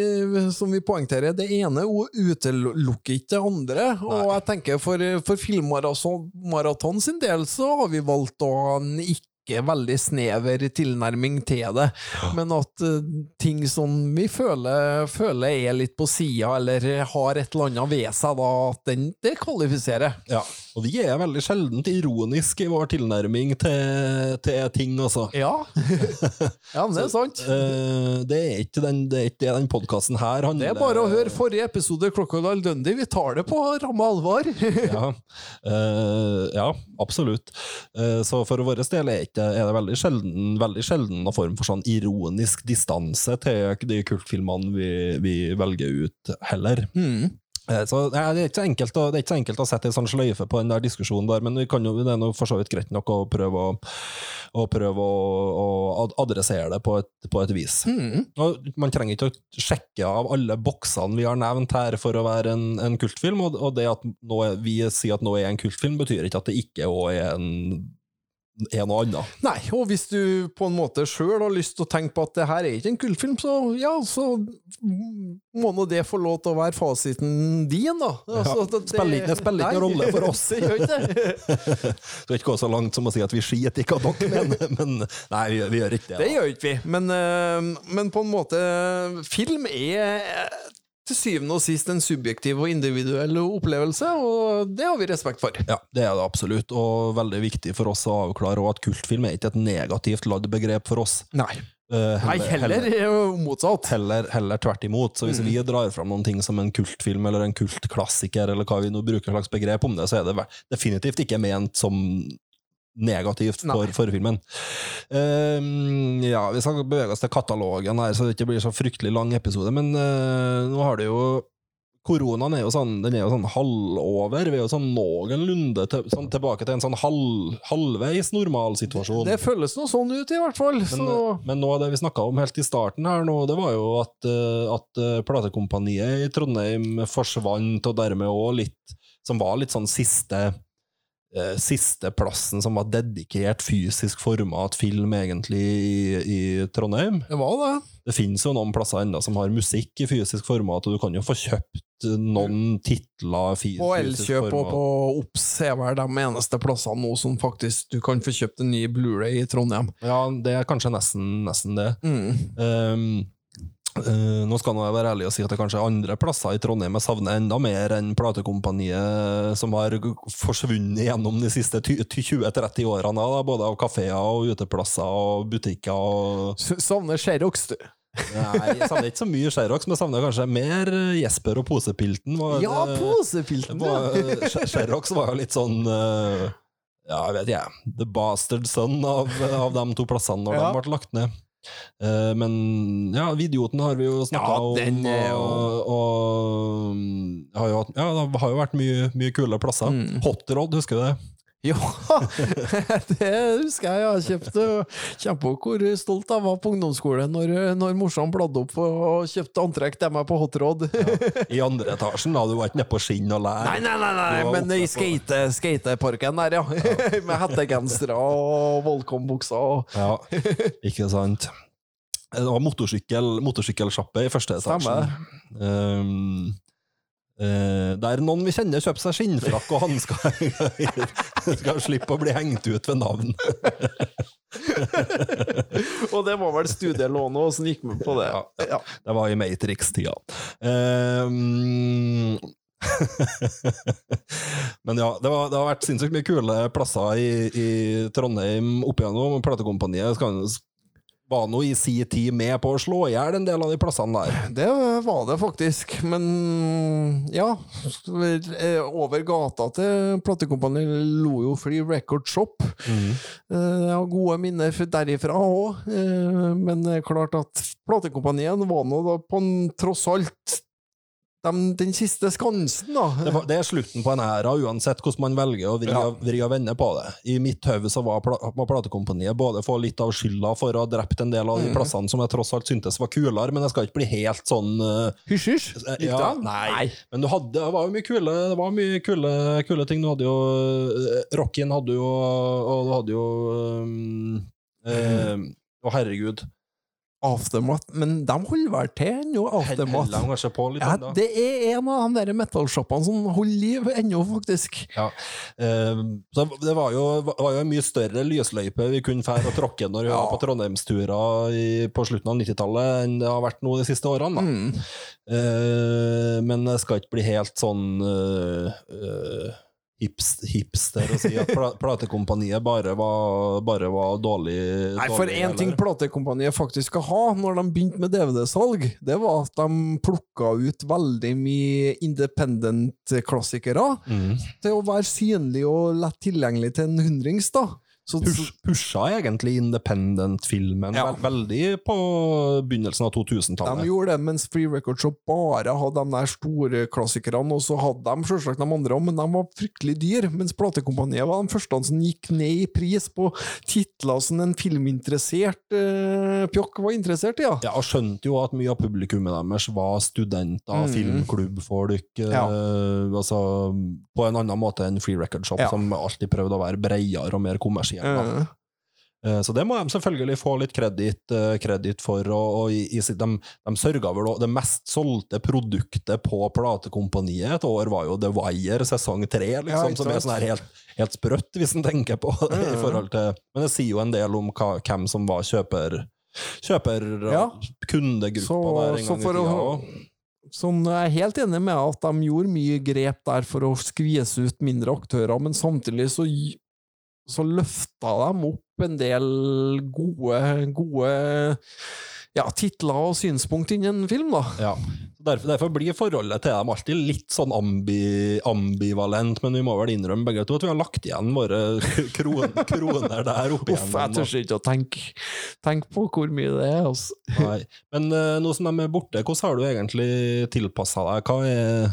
Speaker 2: som vi poengterer, det ene utelukker ikke det andre. Og jeg tenker for, for filmmaraton sin del så har vi valgt å ha en veldig snever tilnærming til det, men at eh, ting som vi føler, føler er litt på sida, eller har et eller annet ved seg, da, at den, det kvalifiserer.
Speaker 1: Ja. Og vi er veldig sjeldent ironiske i vår tilnærming til, til ting, altså.
Speaker 2: Ja, [LAUGHS] ja men det er sant.
Speaker 1: Eh, det er ikke den, det ikke den podkasten her handler
Speaker 2: Det er bare å høre forrige episode Crocodile Dundee. Vi tar det på ramme alvor. [LAUGHS]
Speaker 1: ja, Uh, ja, absolutt. Uh, så for vår del er, ikke, er det veldig sjelden, veldig sjelden noen form for sånn ironisk distanse til de kultfilmene vi, vi velger ut, heller. Mm. Så det, er ikke så enkelt å, det er enkelt å sette en sånn sløyfe på den der diskusjonen der, men vi kan jo, det er noe for så vidt greit nok å prøve å, å, prøve å, å adressere det på et, på et vis. Og man trenger ikke å sjekke av alle boksene vi har nevnt her for å være en, en kultfilm, og, og det at vi sier at noe er en kultfilm, betyr ikke at det ikke òg er en er og annen.
Speaker 2: Nei, og hvis du på en måte sjøl har lyst til å tenke på at det her er ikke en kultfilm, så ja, så må nå det få lov til å være fasiten din, da. Altså, det-
Speaker 1: spiller ikke- spiller ikke noen rolle for oss.
Speaker 2: det [LAUGHS] gjør ikke det. [LAUGHS]
Speaker 1: Skal ikke gå så langt som å si at vi skiter i hva dere mener, [LAUGHS] men nei, vi, vi gjør ikke det.
Speaker 2: Det gjør ikke vi, men, eh, men på en måte Film er til syvende og sist en subjektiv og individuell opplevelse, og det har vi respekt for.
Speaker 1: Ja, det er det absolutt, og veldig viktig for oss å avklare at kultfilm er ikke et negativt ladd begrep for oss.
Speaker 2: Nei.
Speaker 1: Eh,
Speaker 2: Nei, heller heller motsatt.
Speaker 1: Heller, heller tvert imot. Så hvis vi drar fram noen ting som en kultfilm eller en kultklassiker, eller hva vi nå bruker slags begrep om det, så er det definitivt ikke ment som negativt for, for filmen. Um, ja, vi skal bevege oss til katalogen her, så det ikke blir så fryktelig lang episode, men uh, nå har det jo Koronaen er jo sånn, den er jo sånn halvover. Vi er jo sånn noenlunde til, sånn tilbake til en sånn halv, halvveis normalsituasjon.
Speaker 2: Det føles noe sånn ut, i hvert fall.
Speaker 1: Men,
Speaker 2: Så
Speaker 1: men noe av det vi snakka om helt i starten her nå, det var jo at, eh, at eh, platekompaniet i Trondheim forsvant, og dermed òg litt Som var litt sånn siste eh, Siste plassen som var dedikert fysisk format film, egentlig, i, i Trondheim.
Speaker 2: det var det.
Speaker 1: Det finnes jo noen plasser ennå som har musikk i fysisk format, og du kan jo få kjøpt noen titler
Speaker 2: På Elkjøp og på Obs er vel de eneste plassene nå som faktisk du kan få kjøpt en ny Blu-ray i Trondheim.
Speaker 1: Ja, det er kanskje nesten, nesten det.
Speaker 2: Mm.
Speaker 1: Um, eh, nå skal jeg være ærlig og si at det kanskje er andre plasser i Trondheim jeg savner enda mer enn platekompaniet som har forsvunnet gjennom de siste ty- ty- 20-30 årene, da, både av kafeer og uteplasser og butikker. Og,
Speaker 2: Savner Sherox, du.
Speaker 1: nei, jeg savner ikke så mye Sherox, men jeg savner kanskje mer eh, Jesper og Posepilten. var
Speaker 2: Ja, Posepilten!
Speaker 1: Sherox var, jo litt sånn uh, Ja, jeg vet jeg. The bastard son av, av de to plassene når
Speaker 2: Ja.
Speaker 1: de ble lagt ned. Eh, men ja, Vidioten har vi jo snakka
Speaker 2: Ja,
Speaker 1: om,
Speaker 2: jo-
Speaker 1: og, og mm, har jo, hatt- ja, det har jo vært mye, mye kule plasser.
Speaker 2: Mm.
Speaker 1: Hot Rod, husker du det?
Speaker 2: Ja, [LAUGHS] det husker jeg. Jeg kjøpte. Kjenner på hvor stolt jeg var på ungdomsskolen når, når morsom bladde opp og kjøpte antrekk til meg på Hot Rod.
Speaker 1: I andre etasjen, da. Du var ikke nede på skinn og lær.
Speaker 2: Nei, nei, nei, nei, men i skate, skateparken der, ja. [LAUGHS] Med hettegensere og Volcom-bukser.
Speaker 1: Ja, ikke sant. Det var motorsykkel, motorsykkelsjappe i første etasjen.
Speaker 2: Stemmer.
Speaker 1: Um, eh, der noen vi kjenner kjøper seg skinnfrakk og hansker. [LAUGHS] Skal slippe å bli hengt ut ved navn. [LAUGHS]
Speaker 2: Og det var vel studielånet som gikk med på det. Ja.
Speaker 1: Det var i Matrix-tida. [LAUGHS] Uh, Men ja, det, var, det har vært sinnssykt mye kule plasser i, i Trondheim opp igjennom. Platekompaniet skal- var nå i si tid med på å slå i hjel en del av de plassene der.
Speaker 2: Det var det faktisk, men ja. Over gata til platekompaniet lo jo Free Record Shop. Mm. Jeg har gode minner derifra òg, men det er klart at platekompaniet var nå da på en, tross alt dem- den siste skansen, da.
Speaker 1: Det, var, det er slutten på en æra, uansett hvordan man velger å vri,
Speaker 2: Ja.
Speaker 1: vri og vende på det. I mitt hode så var, pla, var platekompaniet både få litt av skylda for å ha drept en del av de
Speaker 2: Mm.
Speaker 1: plassene som jeg tross alt syntes var kulere, men jeg skal ikke bli helt sånn eh,
Speaker 2: Hysj-hysj.
Speaker 1: Eh, ja,
Speaker 2: han?
Speaker 1: nei. Men du hadde, det var jo mye kule, det var mye kule, kule ting. Du hadde jo uh, Rockin hadde jo Og du hadde jo um, eh, Å, herregud.
Speaker 2: Aftermath. Men de holder vel til ennå, Aftermath.
Speaker 1: Litt
Speaker 2: Ja, det er en av de der metallshoppene som holder liv ennå, faktisk.
Speaker 1: Ja. Så det var jo, var jo en mye større lysløype vi kunne fære og tråkke når vi
Speaker 2: Ja.
Speaker 1: var på trondheimsturer i- på slutten av 90-tallet, enn det har vært nå de siste årene.
Speaker 2: Mm.
Speaker 1: Eh, men det skal ikke bli helt sånn uh, hips, hipster å si at [LAUGHS] platekompaniet bare var, bare var dårlig.
Speaker 2: Nei, for én ting platekompaniet faktisk skal ha når de begynte med DVD-salg, det var at de plukka ut veldig mye independent-klassikere
Speaker 1: Mm.
Speaker 2: til å være synlig og lett tilgjengelig til en hundrings, da. Så,
Speaker 1: Push, pusha egentlig independent-filmen
Speaker 2: Ja.
Speaker 1: veldig på begynnelsen av 2000-tallet.
Speaker 2: De gjorde det, mens Free Record Shop bare hadde de der store klassikerne, og så hadde de selvsagt de andre òg, men de var fryktelig dyre. Mens platekompaniet var de første som gikk ned i pris på titler som en filminteressert eh, pjokk var interessert i. Ja.
Speaker 1: Ja, og skjønte jo at mye av publikummet deres var studenter,
Speaker 2: Mm.
Speaker 1: filmklubbfolk,
Speaker 2: Ja.
Speaker 1: eh, altså på en annen måte enn Free Record Shop,
Speaker 2: Ja.
Speaker 1: som alltid prøvde å være bredere og mer kommersiell. Da.
Speaker 2: Eh,
Speaker 1: Så det må de selvfølgelig få litt kreditt, eh, for. Og, i, i, de, de sørga vel Det mest solgte produktet på platekompaniet et år var jo The Wire sesong tre, liksom,
Speaker 2: ja,
Speaker 1: som er sånn her helt, helt sprøtt, hvis en tenker på det. I forhold til Men det sier jo en del om hva, hvem som var kjøper Kjøper
Speaker 2: Ja.
Speaker 1: kundegruppa der en gang i tida.
Speaker 2: å- jeg er helt enig med at de gjorde mye grep der for å skvise ut mindre aktører, men samtidig så, så løfta de opp en del gode, gode ja, titler og synspunkt innen film, da.
Speaker 1: Ja. Derfor, derfor blir forholdet til dem alltid litt sånn ambi, ambivalent, men vi må vel innrømme begge to at vi har lagt igjen våre [LAUGHS] kron, kroner der oppe
Speaker 2: Uff, jeg tør ikke å tenke, tenk på hvor mye det er. Altså.
Speaker 1: Nei. Men uh, nå som de er borte, hvordan har du egentlig tilpassa deg? Hva er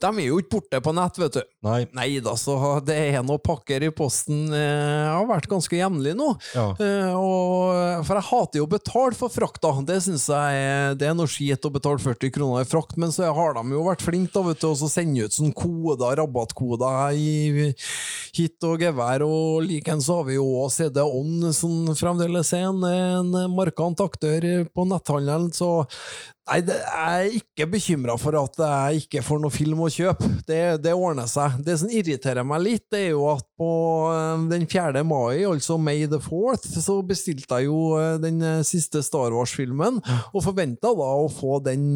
Speaker 2: De er jo ikke borte på nett, vet du.
Speaker 1: Nei.
Speaker 2: Nei da, så det er noen pakker i posten. Jeg har vært ganske jevnlig nå.
Speaker 1: Ja.
Speaker 2: Uh, og, for jeg hater jo å betale for frakta. Det syns jeg er, det er noe skit å betale 40 kroner i frakt, men så har de jo vært flinke da, vet du, å så sende ut sånn koder, rabattkoder i hit og gevær, og likeens har vi jo CD On, som fremdeles er en, en markant aktør på netthandelen, så Nei, jeg er ikke bekymra for at jeg ikke får noe film å kjøpe. Det, det ordner seg. Det som irriterer meg litt, det er jo at på eh, den 4. mai, altså May the 4th, så bestilte jeg jo eh, den eh, siste Star Wars-filmen, og forventa da å få den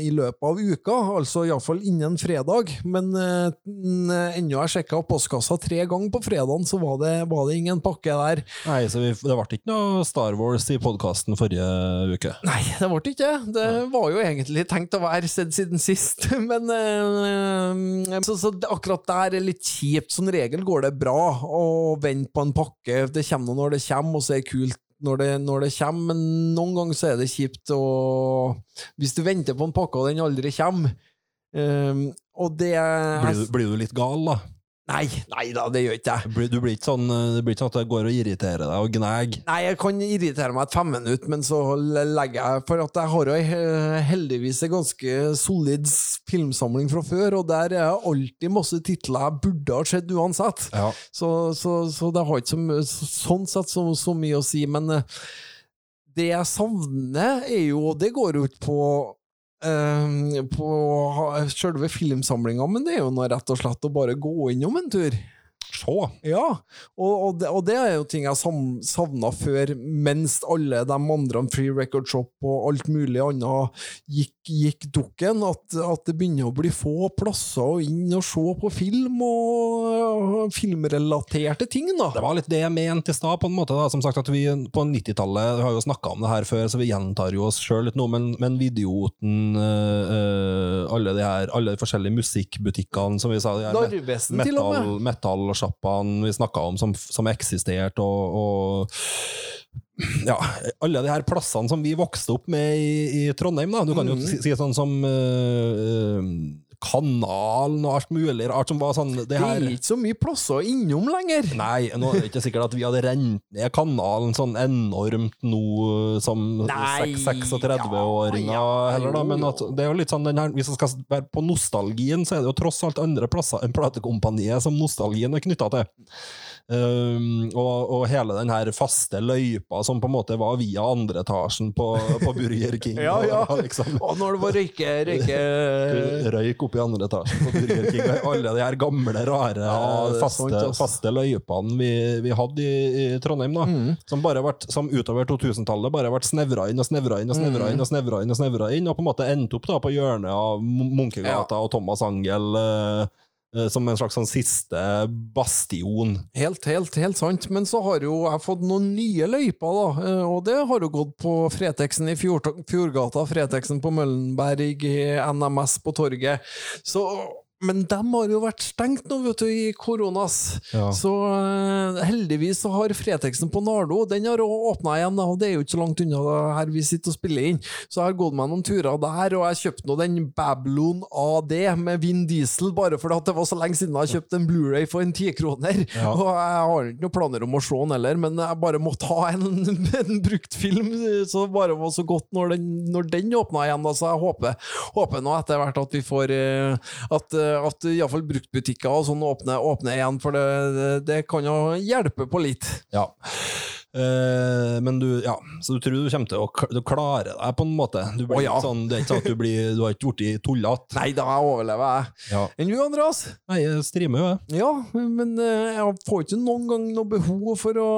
Speaker 2: i løpet av uka, altså iallfall innen fredag. Men ennå jeg sjekka postkassa tre ganger på fredagen, så var det, var det ingen pakke der.
Speaker 1: Nei, så vi, det ble ikke noe Star Wars i podkasten forrige uke.
Speaker 2: Nei, det ble ikke det. Det var jo egentlig tenkt å være sett siden sist, [LAUGHS] men eh, så, så akkurat der er litt kjipt. Som regel går det bra å vente på en pakke. Det kommer når det kommer, og så er det kult når det, når det kommer, men noen ganger så er det kjipt å Hvis du venter på en pakke og den aldri kommer, um, og det
Speaker 1: Blir du, blir du litt gal, da?
Speaker 2: Nei, nei da, det gjør ikke jeg.
Speaker 1: Du blir, du blir ikke sånn, eh, det blir ikke sånn at det går og irriterer deg og gnager.
Speaker 2: Nei, jeg kan irritere meg et fem minutter, men så legger jeg For at jeg har jo heldigvis en ganske solid filmsamling fra før, og der er det alltid masse titler jeg burde ha sett uansett.
Speaker 1: Ja.
Speaker 2: Så, så, så det har ikke så, sånn sett så, så mye å si, men eh, det jeg savner, er jo Og det går jo ikke på på ha- selve filmsamlinga, men det er jo noe rett og slett å bare gå innom en tur.
Speaker 1: Se!
Speaker 2: Ja, og, og, det, og det er jo ting jeg savna før, mens alle de andre, Free Record Shop og alt mulig annet, gikk, gikk dukken. At, at det begynner å bli få plasser inn og se på film og, filmrelaterte ting, da.
Speaker 1: Det var litt det jeg mente i stad, på en måte. da. Som sagt at vi på 90-tallet har jo snakka om det her før, så vi gjentar jo oss sjøl litt nå, men, men Videoten, øh, alle, de her, alle de forskjellige musikkbutikkene som vi sa, de her met-
Speaker 2: Narvesen, til og
Speaker 1: metal,
Speaker 2: med.
Speaker 1: vi snakka om som, som eksisterte, og, og ja, alle de her plassene som vi vokste opp med i, i Trondheim, da. Du kan jo
Speaker 2: mm.
Speaker 1: si, si sånn som uh, Kanalen og alt mulig rart som var sånn Det
Speaker 2: Det er ikke så mye plasser innom lenger.
Speaker 1: Nei, nå er det ikke sikkert at vi hadde rent ned kanalen sånn enormt nå som 36-åringer
Speaker 2: ja,
Speaker 1: heller, da. Men at det er jo litt sånn den her, hvis vi skal være på nostalgien, så er det jo tross alt andre plasser enn platekompaniet som nostalgien er knytta til. Um, og, og hele den her faste løypa som på en måte var via andre etasjen på, på Burger King.
Speaker 2: Ja, [LAUGHS] ja.
Speaker 1: Og, liksom,
Speaker 2: Og når det var røyke, røyke [LAUGHS]
Speaker 1: Røyk opp i andre etasjen på Burger King. og Alle de her gamle, rare,
Speaker 2: Ja,
Speaker 1: faste,
Speaker 2: sant,
Speaker 1: faste løypene vi, vi hadde i, i Trondheim, da.
Speaker 2: Mm.
Speaker 1: Som bare vært, som utover 2000-tallet bare vært snevra inn og snevra inn og snevra
Speaker 2: Mm.
Speaker 1: inn og snevra inn og snevra inn, og på en måte endte opp da på hjørnet av Munkegata Munkegata og Thomas Angel eh, eh, som en slags sånn siste bastion.
Speaker 2: Helt, helt, helt sant. Men så har jo jeg fått noen nye løyper, da. eh, Og det har jo gått på Fretexen i Fjordgata, Fretexen på Møllenberg, eh, NMS på torget. Så men de har jo vært stengt nå, vet du, i koronas.
Speaker 1: Ja.
Speaker 2: Så eh, heldigvis så har Fretexen på Nardo Den har åpna igjen, og det er jo ikke så langt unna det her vi sitter og spiller inn. Så jeg har gått meg noen turer der, og jeg kjøpte nå den Babylon AD med Vin Diesel, bare fordi at det var så lenge siden jeg har kjøpt en Blu-ray for en tikroner.
Speaker 1: Ja.
Speaker 2: Og jeg har ikke noen planer om å se den heller, men jeg bare måtte ha en, [LAUGHS] en brukt film, så det bare var så godt når den, når den åpna igjen. Da, så jeg håper, håper nå etter hvert at vi får eh, At, eh, at iallfall bruktbutikker og sånn åpner, åpner igjen, for det, det, det kan jo hjelpe på litt.
Speaker 1: Ja. Eh, men du, ja, så du tror du kommer til å du klare deg på en måte? Du, blir
Speaker 2: oh, ja.
Speaker 1: sånn, det er ikke sånn at du, blir, du har ikke blitt tullete?
Speaker 2: Nei da, jeg overlever, jeg.
Speaker 1: Ja.
Speaker 2: Enn du, Andreas?
Speaker 1: Nei, jeg streamer jo, jeg.
Speaker 2: Ja, men eh, jeg får ikke noen gang noe behov for å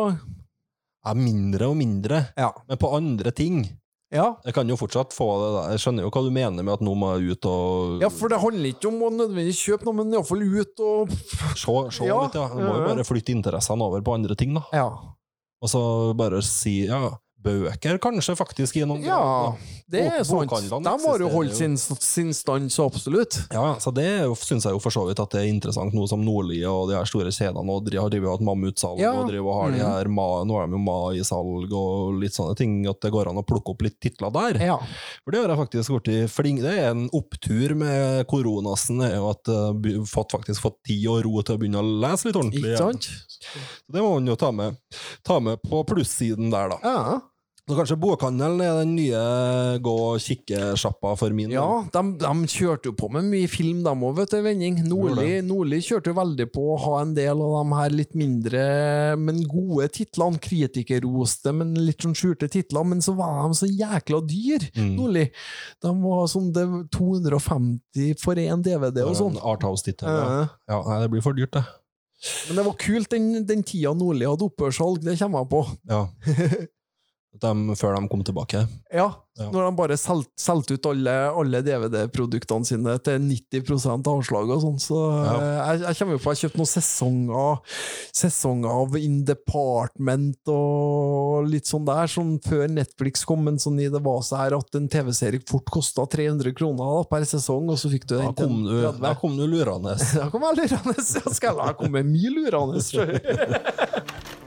Speaker 1: er mindre og mindre,
Speaker 2: Ja.
Speaker 1: men på andre ting.
Speaker 2: Ja.
Speaker 1: Jeg kan jo fortsatt få det der. Jeg skjønner jo hva du mener med at nå må jeg ut og
Speaker 2: Ja, for det handler ikke om å nødvendigvis kjøpe noe, men iallfall ut og
Speaker 1: se, se
Speaker 2: Ja,
Speaker 1: litt, ja. Du må jo bare flytte interessene over på andre ting, da.
Speaker 2: Ja.
Speaker 1: Og så bare si ja, bøker kanskje faktisk i noen
Speaker 2: Ja,
Speaker 1: grad.
Speaker 2: Det er sant. De har jo holdt sin, sin stand så absolutt.
Speaker 1: Ja, så det syns jeg jo for så vidt at det er interessant, nå som Nordli og de her store kjedene og de har drevet hatt mammutsalg
Speaker 2: Ja.
Speaker 1: og driver og har de
Speaker 2: Mhm.
Speaker 1: her ma, Nå har de jo maisalg og litt sånne ting, at det går an å plukke opp litt titler der.
Speaker 2: Ja.
Speaker 1: For det har jeg faktisk blitt flink Det er en opptur med koronasen, er jo at jeg har faktisk fått tid og ro til å begynne å lese litt ordentlig.
Speaker 2: Ikke sant?
Speaker 1: Så det må man jo ta med, ta med på plussiden der, da.
Speaker 2: Ja.
Speaker 1: Så kanskje bokhandelen er den nye gå og kikke-sjappa for min.
Speaker 2: Ja, de, de kjørte jo på med mye film, de òg, vet du, vending. Nordli, Nordli kjørte jo veldig på å ha en del av de her litt mindre, men gode titlene. Kritikerroste, men litt sånn skjulte titler. Men så var de så jækla dyr,
Speaker 1: Mm.
Speaker 2: Nordli. De var sånn det, var 250 for én DVD og sånn.
Speaker 1: Arthouse-tittel. Ja.
Speaker 2: ja,
Speaker 1: nei, det blir for dyrt, det.
Speaker 2: Men det var kult den, den tida Nordli hadde opphørssalg, det kommer jeg på.
Speaker 1: Ja. [LAUGHS] Dem, før de kom tilbake.
Speaker 2: Ja,
Speaker 1: Ja.
Speaker 2: når de bare solgte solgt ut alle, alle DVD-produktene sine til 90% avslag og sånn. Så
Speaker 1: Ja.
Speaker 2: eh, jeg, jeg kommer på jeg kjøpte noen sesonger, sesonger av In Department og litt sånn der, sånn før Netflix kom, men sånn i det var så her at en TV-serie fort kosta 300 kroner da, per sesong, og så fikk du den til
Speaker 1: kom du,
Speaker 2: 30.
Speaker 1: da kom du lurende. [LAUGHS]
Speaker 2: Da kom jeg lurende. Jeg skal jeg komme mye lurende.
Speaker 1: Eh, [LAUGHS]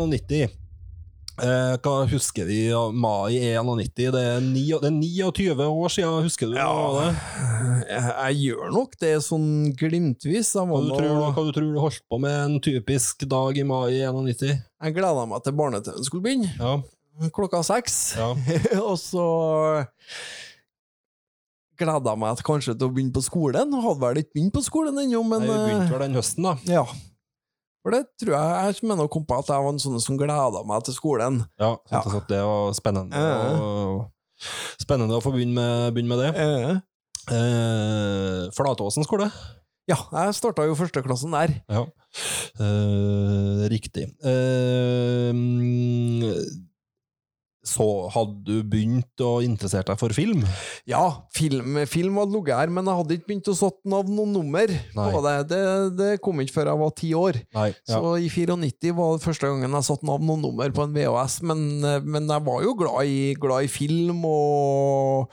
Speaker 1: 91. Eh, hva husker vi av mai 91? Det er, 9, det er 29 år siden, husker du
Speaker 2: Ja.
Speaker 1: det?
Speaker 2: Jeg, jeg gjør nok det sånn glimtvis. Jeg,
Speaker 1: Hva du, tror, hva du tror du holdt på med en typisk dag i mai 91?
Speaker 2: jeg gleda meg til barne-TV skulle begynne,
Speaker 1: Ja,
Speaker 2: klokka seks.
Speaker 1: ja. [LAUGHS]
Speaker 2: og så gleda meg kanskje til å begynne på skolen. Hadde vel ikke begynt på skolen ennå, men
Speaker 1: Nei, begynte
Speaker 2: eh,
Speaker 1: vel den høsten, da.
Speaker 2: ja. For det tror jeg jeg mener å komme på at jeg var en sånn som gleda meg til skolen.
Speaker 1: Ja,
Speaker 2: Ja.
Speaker 1: det var spennende. Og, spennende å få begynne med, begynne med det.
Speaker 2: Eh,
Speaker 1: Eh, Flatåsen skole.
Speaker 2: ja, jeg starta jo førsteklassen der.
Speaker 1: Ja. Eh, riktig. Eh, så hadde du begynt å interessere deg for film?
Speaker 2: Ja, film, film hadde ligget her, men jeg hadde ikke begynt å satt navn og nummer
Speaker 1: Nei.
Speaker 2: på det. det. Det kom ikke før jeg var ti år.
Speaker 1: Nei. Ja.
Speaker 2: Så i 94 var det første gangen jeg satte navn og nummer på en VHS, men, men jeg var jo glad i, glad i film og,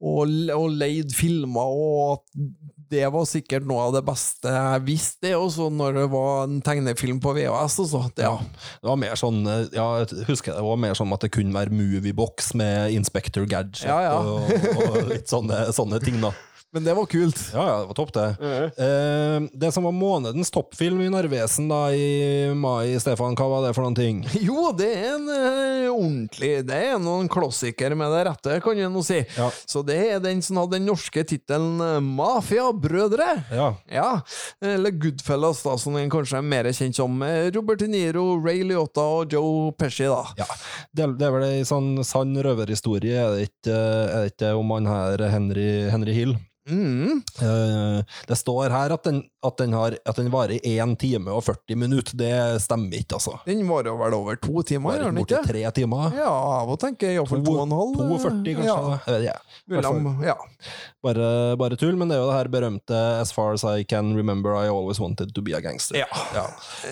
Speaker 2: og, og leid filmer, og at det var sikkert noe av det beste jeg visste, det også, når det var en tegnefilm på VHS. Og så. Det, ja.
Speaker 1: Det var mer sånn eh, ja, jeg husker det var mer sånn at det kunne være Moviebox med Inspector Gadget
Speaker 2: Ja, ja.
Speaker 1: og, og litt sånne, sånne ting, da.
Speaker 2: Men det var kult.
Speaker 1: Ja, ja, det var topp, det. Eh, det som var månedens toppfilm i Narvesen da i mai, Stefan, hva var det for noen ting? [LAUGHS]
Speaker 2: Jo, det er en eh, ordentlig Det er noen klassiker med det rette, kan jeg nå si.
Speaker 1: Ja.
Speaker 2: Så det er den som hadde den norske tittelen eh, Mafiabrødre.
Speaker 1: Ja.
Speaker 2: Ja, eller Goodfellas, da, som den kanskje er mer kjent som. Robert De Niro, Ray Liotta og Joe Pesci, da.
Speaker 1: Ja, det, det er vel ei sånn sann røverhistorie, er det ikke, er det ikke om han her Henry, Henry Hill?
Speaker 2: Mm.
Speaker 1: Eh, det står her at den, at den, har, at den varer 1 time og 40 minutter. Det stemmer ikke, altså.
Speaker 2: Den varer vel over to timer,
Speaker 1: Varer
Speaker 2: den
Speaker 1: borti tre timer.
Speaker 2: Ja, av og til iallfall to og en halv.
Speaker 1: 42, kanskje.
Speaker 2: Ja, mellom, ja.
Speaker 1: Bare, bare tull, men det er jo det her berømte As far as I can remember, I always wanted to be a gangster.
Speaker 2: Ja.
Speaker 1: Ja.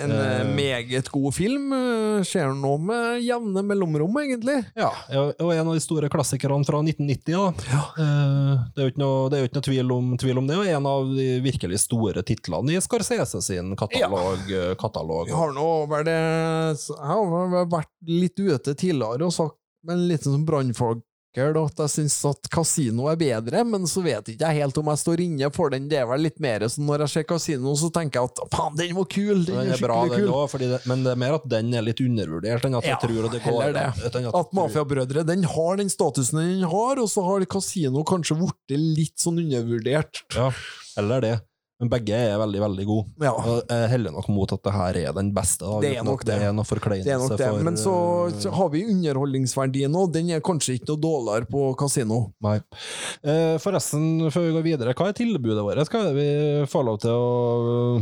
Speaker 2: En eh,
Speaker 1: Eh.
Speaker 2: meget god film. eh, Skjer nå med jevne mellomrom, egentlig.
Speaker 1: Ja, og en av de store klassikerne fra 1990. Da. Eh, Det er jo ikke noe, det er jo ikke noe tvil, om, tvil om det, og en av de virkelig store titlene i Scorsese sin katalog. Ja. katalog.
Speaker 2: Jeg har nå vært, jeg har vært litt ute tidligere og sagt men litt sånn liten brannfakkel at jeg syns at kasino er bedre, men så vet ikke jeg helt om jeg står inne for den. Det er vel litt mer sånn når jeg ser kasino, så tenker jeg at faen, den var kul! Den,
Speaker 1: Den
Speaker 2: er
Speaker 1: er bra,
Speaker 2: kul.
Speaker 1: òg, men det er mer at den er litt undervurdert enn at
Speaker 2: Ja,
Speaker 1: jeg tror det går
Speaker 2: det.
Speaker 1: at
Speaker 2: At Mafiabrødre den har den statusen den har, og så har kasino kanskje blitt litt sånn undervurdert.
Speaker 1: Ja, eller det. Men begge er veldig, veldig gode.
Speaker 2: Ja.
Speaker 1: Jeg heller nok mot at det her er den beste. Da,
Speaker 2: Det er nok
Speaker 1: det
Speaker 2: det.
Speaker 1: er noe forkleinelse
Speaker 2: Det er nok det,
Speaker 1: for
Speaker 2: men så, så
Speaker 1: eh,
Speaker 2: har vi underholdningsverdien òg. Den er kanskje ikke noe dårligere på Casino.
Speaker 1: Nei. Eh, forresten, før vi går videre, hva er tilbudet vårt? Det vi får lov til å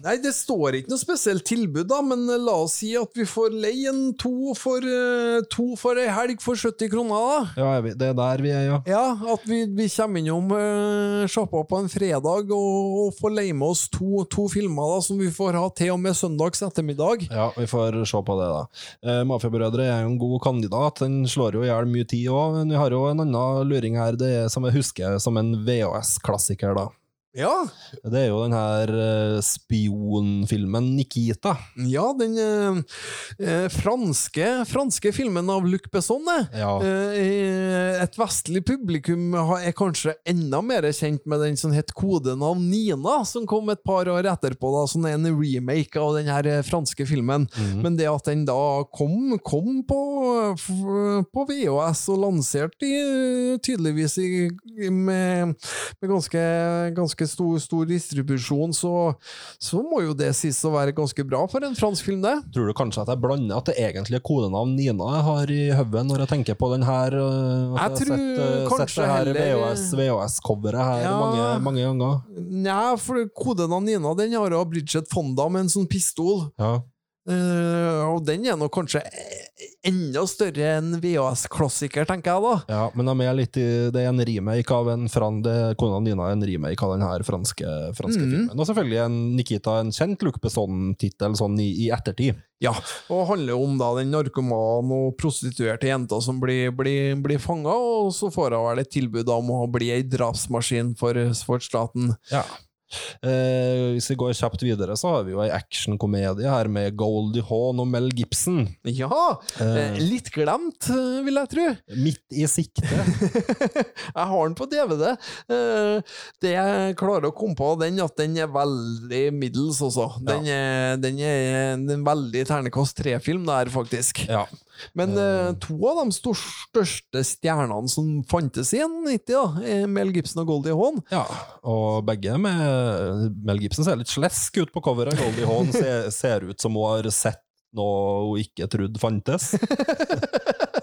Speaker 2: Nei, det står ikke noe spesielt tilbud, da, men eh, la oss si at vi får leie en to for, eh, to for ei helg for 70 kroner, da.
Speaker 1: Ja, det er der vi er, ja.
Speaker 2: Ja, at vi, vi kommer innom uh, sjappa på en fredag og, og får leie med oss to, to filmer da, som vi får ha til og med søndags ettermiddag.
Speaker 1: Ja, vi får se på det, da. Uh, Mafiabrødre er jo en god kandidat. Den slår jo i hjel mye tid òg. Men vi har jo en annen luring her, det er, som jeg husker som en VHS-klassiker, da.
Speaker 2: Ja,
Speaker 1: Det er jo den her uh, spionfilmen Nikita.
Speaker 2: ja den uh, franske, franske filmen av Luc Besson.
Speaker 1: Ja.
Speaker 2: Et vestlig publikum er kanskje enda mer kjent med den som het Kodenavn Nina, som kom et par år etterpå, da, som er en remake av den her franske filmen.
Speaker 1: Mhm.
Speaker 2: Men det at den da kom, kom på, på VHS og lanserte tydeligvis i, med, med ganske, ganske stor, stor distribusjon, så, så må jo det sies å være ganske bra for en fransk film, det.
Speaker 1: Tror du kanskje at jeg blander at det egentlige kodenavn Nina jeg har i hodet når jeg tenker på den her? øh,
Speaker 2: Jeg tror
Speaker 1: sett, øh,
Speaker 2: kanskje
Speaker 1: sett det her
Speaker 2: heller-
Speaker 1: VHS, VHS-coveret her
Speaker 2: Ja.
Speaker 1: mange, mange ganger.
Speaker 2: Nei, for kodenavn Nina den har jo Bridget Fonda med en sånn pistol.
Speaker 1: Ja.
Speaker 2: Eh, og den er nå kanskje enda større enn VHS-klassiker, tenker jeg da.
Speaker 1: ja, men de er litt i, det er en remake av en fran, det, Kona Nina er en remake av den her franske, franske
Speaker 2: mm.
Speaker 1: filmen. Og selvfølgelig en Nikita, en kjent Luc Besson-tittel sånn i, i ettertid.
Speaker 2: Ja, og handler om da den narkoman og prostituerte jenta som blir, blir, blir fanga, og så får hun vel et tilbud om å bli ei drapsmaskin for, for staten.
Speaker 1: Ja. Eh, hvis vi går kjapt videre, så har vi jo ei actionkomedie her med Goldie Hawn og Mel Gibson.
Speaker 2: Ja, eh, litt glemt, eh, vil jeg tro.
Speaker 1: Midt i sikte. [LAUGHS]
Speaker 2: jeg har den på DVD. Eh, Det jeg klarer å komme på, den at den er veldig middels også. Den, er, den er en veldig ternekast tre-film der, faktisk.
Speaker 1: ja.
Speaker 2: Men uh, to av de største stjernene som fantes i 91, da, Mel Gibson og Goldie Hawn.
Speaker 1: ja. Og begge med Mel Gibson ser litt slesk ut på coveret. Goldie Hawn [LAUGHS] ser, ser ut som hun har sett noe hun ikke trodde fantes. [LAUGHS]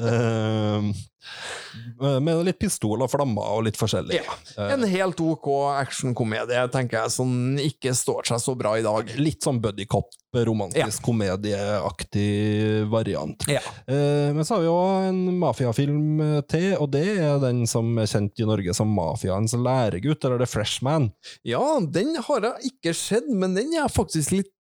Speaker 1: uh, med litt pistol og flammer og litt forskjellig. Ja.
Speaker 2: En helt ok actionkomedie, tenker jeg, som ikke står seg så bra i dag.
Speaker 1: Litt sånn buddycop, romantisk komedieaktig variant.
Speaker 2: Ja.
Speaker 1: Uh, men så har vi òg en mafiafilm til, og det er den som er kjent i Norge som Mafiaens læregutt, eller The Freshman.
Speaker 2: Ja, den har jeg ikke sett, men den er faktisk litt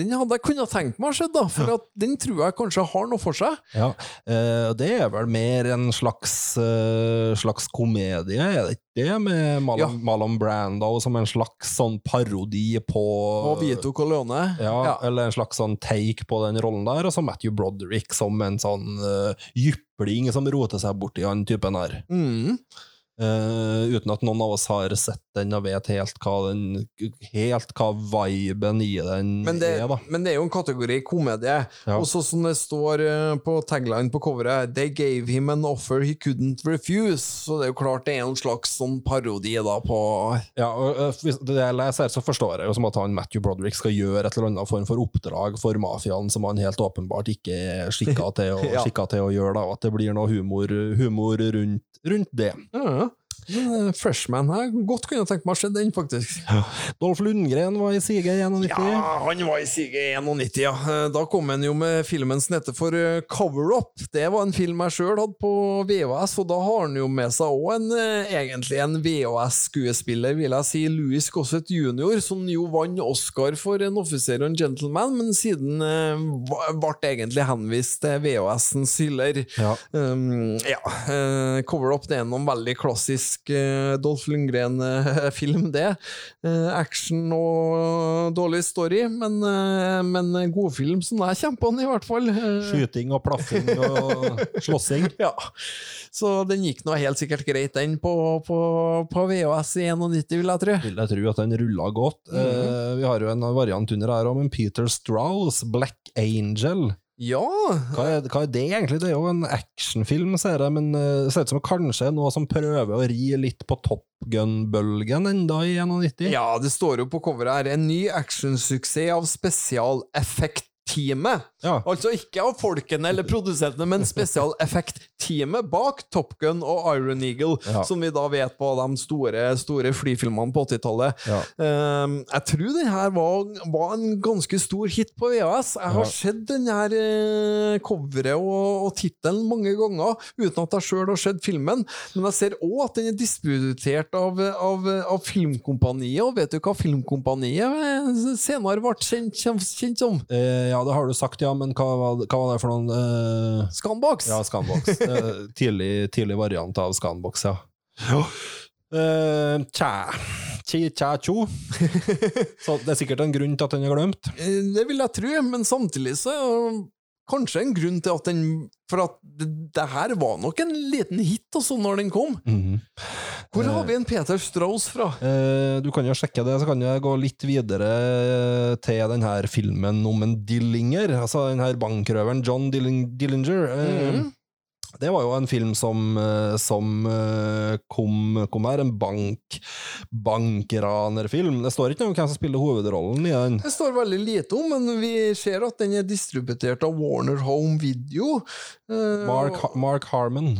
Speaker 2: Den hadde jeg kunnet tenkt meg å se, da, for at den tror jeg kanskje har noe for seg.
Speaker 1: Ja, eh, det er vel mer en slags, eh, slags komedie, er det ikke det? Med Marlon,
Speaker 2: Ja.
Speaker 1: Marlon Brando som en slags sånn parodi på
Speaker 2: Og Vito Corleone.
Speaker 1: ja, Eller en slags sånn take på den rollen der, og så Matthew Broderick som en sånn uh, jypling som roter seg borti han typen her.
Speaker 2: Mm.
Speaker 1: Eh, uten at noen av oss har sett den og vet helt hva den Helt hva viben i den
Speaker 2: Men, det,
Speaker 1: er, da.
Speaker 2: men det er jo en kategori komedie.
Speaker 1: Ja.
Speaker 2: Og sånn som det står eh, på tagline på coveret They gave him an offer he couldn't refuse. Så det er jo klart det er en slags sånn parodi da på
Speaker 1: Ja, og eh, hvis det jeg leser, så forstår jeg jo som at han Matthew Broderick skal gjøre et eller annet form for oppdrag for mafiaen som han helt åpenbart ikke er skikka til, [LAUGHS]
Speaker 2: Ja.
Speaker 1: til å gjøre, da, og at det blir noe humor, humor rundt, rundt det.
Speaker 2: ja. Men, eh, Freshman her, godt kunne jeg tenkt meg å se den, faktisk.
Speaker 1: Dolph Lundgren var i Sige 91.
Speaker 2: Ja, han var i Sige 91, ja. Eh, Da kom han jo med filmen som heter for eh, Cover Up. Det var en film jeg sjøl hadde på VHS, og da har han jo med seg òg en, egentlig en VHS-skuespiller, vil jeg si, Louis Gossett jr., som jo vant Oscar for en offiser og en gentleman, men siden ble egentlig henvist til VHS-ens hyller.
Speaker 1: Ja.
Speaker 2: Um, ja, Cover Up det er noen veldig klassisk uh, Dolph Lundgren-film, det. Eh, action og dårlig story, men, uh, men god film som jeg på den, i hvert fall. Eh,
Speaker 1: Skyting og plaffing [LAUGHS] og slåssing.
Speaker 2: ja. Så den gikk nå helt sikkert greit, den, på, på, på VHS i 91, vil jeg tro.
Speaker 1: Vil jeg tro at den rulla godt.
Speaker 2: Mhm.
Speaker 1: Eh, vi har jo en variant under her om en Peter Strauss, Black Angel.
Speaker 2: Ja,
Speaker 1: Hva er, hva er det egentlig? Det er jo en actionfilm, ser jeg, men eh, det ser ut som kanskje noe som prøver å ri litt på Top Gun-bølgen enda i 91.
Speaker 2: ja, det står jo på coveret her. En ny actionsuksess av spesialeffekt-teamet.
Speaker 1: Ja.
Speaker 2: Altså ikke av folkene eller produsentene, men spesialeffekt-teamet bak Top Gun og Iron Eagle,
Speaker 1: Ja.
Speaker 2: som vi da vet på de store, store flyfilmene på 80-tallet.
Speaker 1: Ja.
Speaker 2: Um, jeg tror den her var, var en ganske stor hit på VHS. Jeg har sett den her uh, coveret og, og tittelen mange ganger, uten at jeg sjøl har sett filmen. Men jeg ser òg at den er disputert av, av, av Filmkompaniet, og vet du hva Filmkompaniet eh, senere ble kjent, kjent som?
Speaker 1: Eh, ja, det har du sagt, ja, men hva var, hva var det for noen uh,
Speaker 2: Scanbox.
Speaker 1: Ja, Scanbox. [LAUGHS] Eh, tidlig, tidlig variant av Scanbox, ja. Eh, tja. Chi, tja, tjo. [LAUGHS] Så det er sikkert en grunn til at den er glemt.
Speaker 2: Det vil jeg tro, men samtidig så kanskje en grunn til at den For at det, det her var nok en liten hit også når den kom. Hvor har vi en Peter Strauss fra?
Speaker 1: Eh, du kan jo sjekke det, så kan jeg gå litt videre til denne filmen om en Dillinger. Altså den her bankrøveren John Dilling, Dillinger. Eh,
Speaker 2: Mhm.
Speaker 1: Det var jo en film som, eh, som eh, kom, kom her, en bank, bankranerfilm. Det står ikke noe om hvem som spiller hovedrollen i den.
Speaker 2: Det står veldig lite om, men vi ser at den er distributert av Warner Home Video. Eh,
Speaker 1: Mark, Mark Harmon.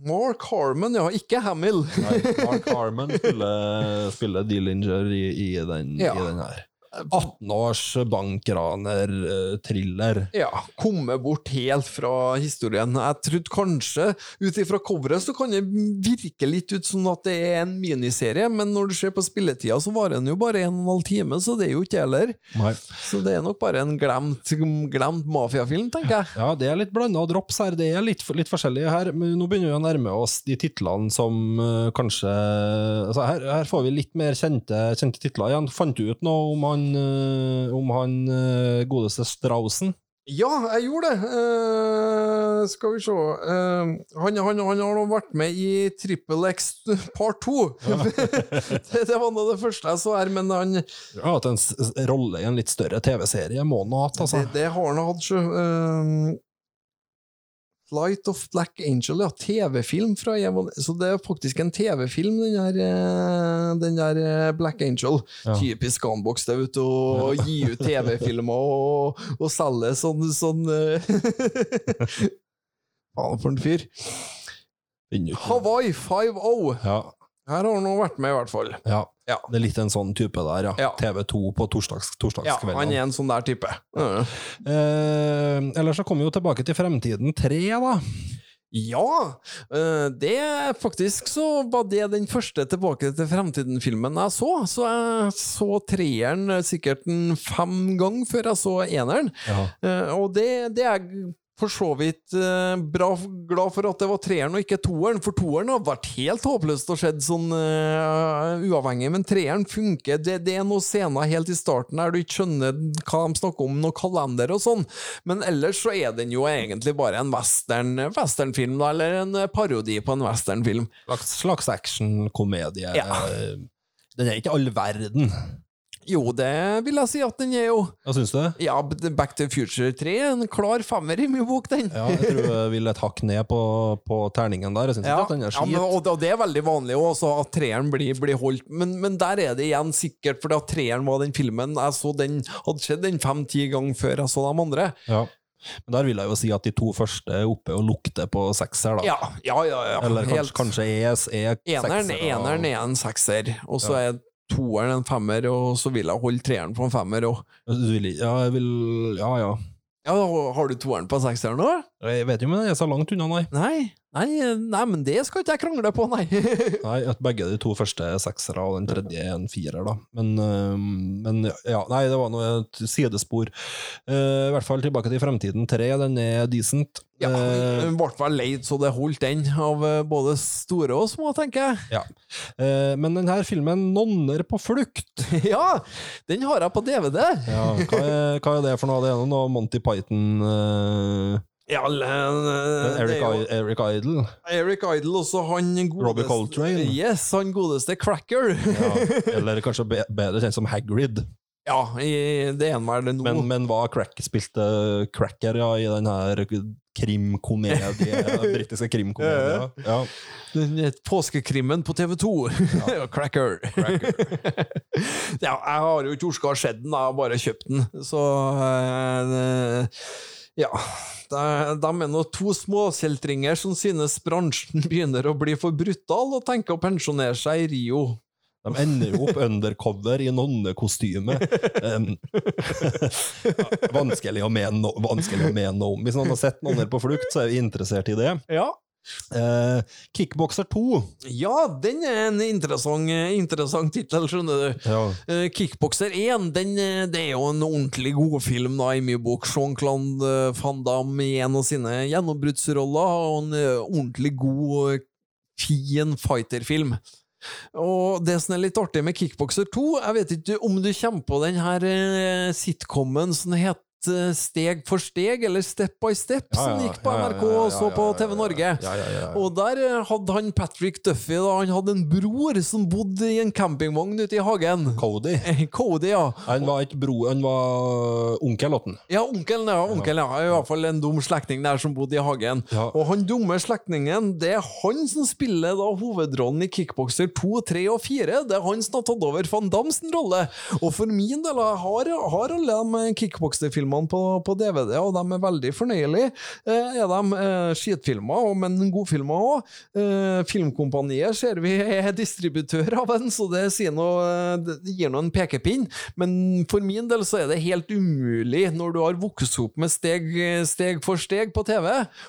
Speaker 2: Mark Harmon, ja. Ikke Hamill.
Speaker 1: Nei, Mark [LAUGHS] Harmon spiller, spiller Dillinger i, i, den,
Speaker 2: Ja.
Speaker 1: i den her. 18 års bankraner-thriller.
Speaker 2: Ja, komme bort helt fra historien. Jeg trodde kanskje, ut ifra coveret, så kan det virke litt ut som at det er en miniserie, men når du ser på spilletida, så varer den jo bare en og en halv time, så det er jo ikke heller.
Speaker 1: Nei.
Speaker 2: Så det er nok bare en glemt, glemt mafiafilm, tenker jeg.
Speaker 1: Ja, det er litt blanda drops her. Det er litt, litt forskjellig her. Men nå begynner vi å nærme oss de titlene som eh, kanskje altså her, her får vi litt mer kjente, kjente titler igjen. Fant du ut noe om han, eh, om han eh, godeste Strausen.
Speaker 2: Ja, jeg gjorde det. Uh, skal vi se uh, han, han, han har nå vært med i Triple X part 2. [LAUGHS] det, det var nå det første jeg så her, men han
Speaker 1: Han har hatt en rolle i en litt større TV-serie, må han ha hatt, altså.
Speaker 2: Det, det har han hatt, sjø. Um, Flight of Black Angel, ja. TV-film fra Evan. Så det er faktisk en TV-film, den eh, den der eh, Black Angel.
Speaker 1: Ja.
Speaker 2: Typisk Gunbox, det, vet du. Å gi ut TV-filmer og, og selge sånn, sånn eh, [LAUGHS] Faen, for en fyr. Hawaii 5-0.
Speaker 1: Ja,
Speaker 2: Her har han vært med, i hvert fall.
Speaker 1: ja.
Speaker 2: Ja.
Speaker 1: Det er litt en sånn type der, ja.
Speaker 2: Ja.
Speaker 1: TV2 på torsdags,
Speaker 2: Ja, han er en sånn der type. Ja.
Speaker 1: Eh, ellers så kommer vi jo tilbake til Fremtiden 3, da.
Speaker 2: Ja, eh, det faktisk så var det den første Tilbake til fremtiden-filmen jeg så. Så jeg så treeren sikkert en fem ganger før jeg så eneren.
Speaker 1: Ja.
Speaker 2: Eh, Og det, det er jeg for så vidt eh, bra glad for at det var treeren og ikke toeren, for toeren har vært helt håpløst og skjedd sånn eh, uavhengig, men treeren funker. Det, det er noen scener helt i starten der du ikke skjønner hva de snakker om, noen kalender og sånn, men ellers så er den jo egentlig bare en western, westernfilm, da, eller en parodi på en westernfilm.
Speaker 1: Slags, slags actionkomedie.
Speaker 2: Ja.
Speaker 1: Den er ikke all verden.
Speaker 2: Jo, det vil jeg si at den er jo.
Speaker 1: Hva syns du?
Speaker 2: Ja, Back to Future 3 er en klar femmer i min bok, den.
Speaker 1: Ja, jeg tror jeg vil et hakk ned på, på terningen der. Jeg syns ikke at den er
Speaker 2: ja,
Speaker 1: skit.
Speaker 2: men, og, og det er veldig vanlig også, at treeren blir, blir holdt, men, men der er det igjen sikkert fordi at treeren var den filmen jeg så den hadde skjedd den fem-ti ganger før jeg så de andre.
Speaker 1: Ja. Men der vil jeg jo si at de to første er oppe og lukter på sekser, da.
Speaker 2: Ja, ja, ja. ja.
Speaker 1: Eller kanskje, kanskje er, er sekser, da.
Speaker 2: eneren er en sekser, og så er toeren en femmer, og så vil jeg holde treeren på en femmer òg.
Speaker 1: Ja, jeg vil Ja, ja.
Speaker 2: Ja, har du toeren på sekseren nå?
Speaker 1: Jeg vet jo, men jeg er så langt unna, nei.
Speaker 2: Nei. Nei, nei, men det skal ikke jeg krangle på, nei. [LAUGHS]
Speaker 1: Nei, at Begge de to første er seksere, og den tredje er en firer, da. Men, øhm, men ja, nei, det var noe et sidespor. Uh, I hvert fall Tilbake til fremtiden 3, den er decent.
Speaker 2: Ja, Den ble vel leid så det holdt den, av eh, både store og små, tenker jeg.
Speaker 1: ja. Eh, men denne filmen 'Nonner på flukt', [LAUGHS]
Speaker 2: Ja, den har jeg på DVD.
Speaker 1: ja, hva, er, hva er det for noe? Det er noe Monty Python eh,
Speaker 2: Ja, le-
Speaker 1: Eric,
Speaker 2: er jo
Speaker 1: Eric Idle?
Speaker 2: Eric Idle, også han godeste
Speaker 1: Robbie Coltrane.
Speaker 2: Yes, han godeste Cracker.
Speaker 1: Ja. [LAUGHS] Eller kanskje bedre kjent som Hagrid.
Speaker 2: Ja, i, det er var det nå.
Speaker 1: Men, men hva crack, spilte cracker ja, i den her krimkomedie, [LAUGHS] britiske krimkomedie. Ja.
Speaker 2: Den Påskekrimmen på TV2. Ja. [LAUGHS] Cracker. ja, jeg har jo ikke orka å se den, jeg har bare kjøpt den. Så eh, ja. De, de er nå to småkjeltringer som synes bransjen [LAUGHS] begynner å bli for brutal, og tenker å pensjonere seg i Rio.
Speaker 1: De ender jo opp undercover i nonnekostyme. Um, ja, [LAUGHS] vanskelig, å mene vanskelig å mene noe om. Hvis noen har sett nonner på flukt, så er vi interessert i det.
Speaker 2: Ja.
Speaker 1: Eh, Kickboxer 2.
Speaker 2: Ja, den er en interessant, interessant tittel, skjønner du.
Speaker 1: Ja.
Speaker 2: Uh, Kickboxer 1, den, eh, det er jo en ordentlig god film da, i mye bok. Jean-Claude uh, Van Damme i en av sine gjennombruddsroller, og en eh, ordentlig god, eh, fin fighterfilm. Og det som er litt artig med Kickboxer 2, jeg vet ikke om du kommer på den her eh, sitcomen som het eh, Steg for steg, eller Step by Step,
Speaker 1: Ja,
Speaker 2: som gikk på
Speaker 1: ja, ja,
Speaker 2: NRK
Speaker 1: ja,
Speaker 2: og
Speaker 1: ja,
Speaker 2: så på
Speaker 1: ja, ja,
Speaker 2: TV Norge.
Speaker 1: Ja, ja, ja.
Speaker 2: Og der eh, hadde han Patrick Duffy da, han hadde en bror som bodde i en campingvogn ute i hagen.
Speaker 1: Cody.
Speaker 2: Eh, Cody, ja.
Speaker 1: Han var ikke bro, han var onkel, åtten.
Speaker 2: Ja, onkelen ja, Onkel, ja. I hvert fall en dum slektning der som bodde i hagen.
Speaker 1: Ja.
Speaker 2: Og han dumme slektningen, det er han som spiller da hovedrollen i Kickboxer 2, 3 og 4. Det er han som har tatt over Van Damme sin rolle. Og for min del, jeg har, har alle de Kickboxer-filmene filmene på, på DVD, og de er veldig fornøyelige. Eh, er de eh, skitfilmer, men godfilmer òg. Eh, Filmkompaniet ser vi er distributør av den, så det, noe, eh, det gir nå en pekepinn. Men for min del så er det helt umulig, når du har vokst opp med steg, steg for steg på TV,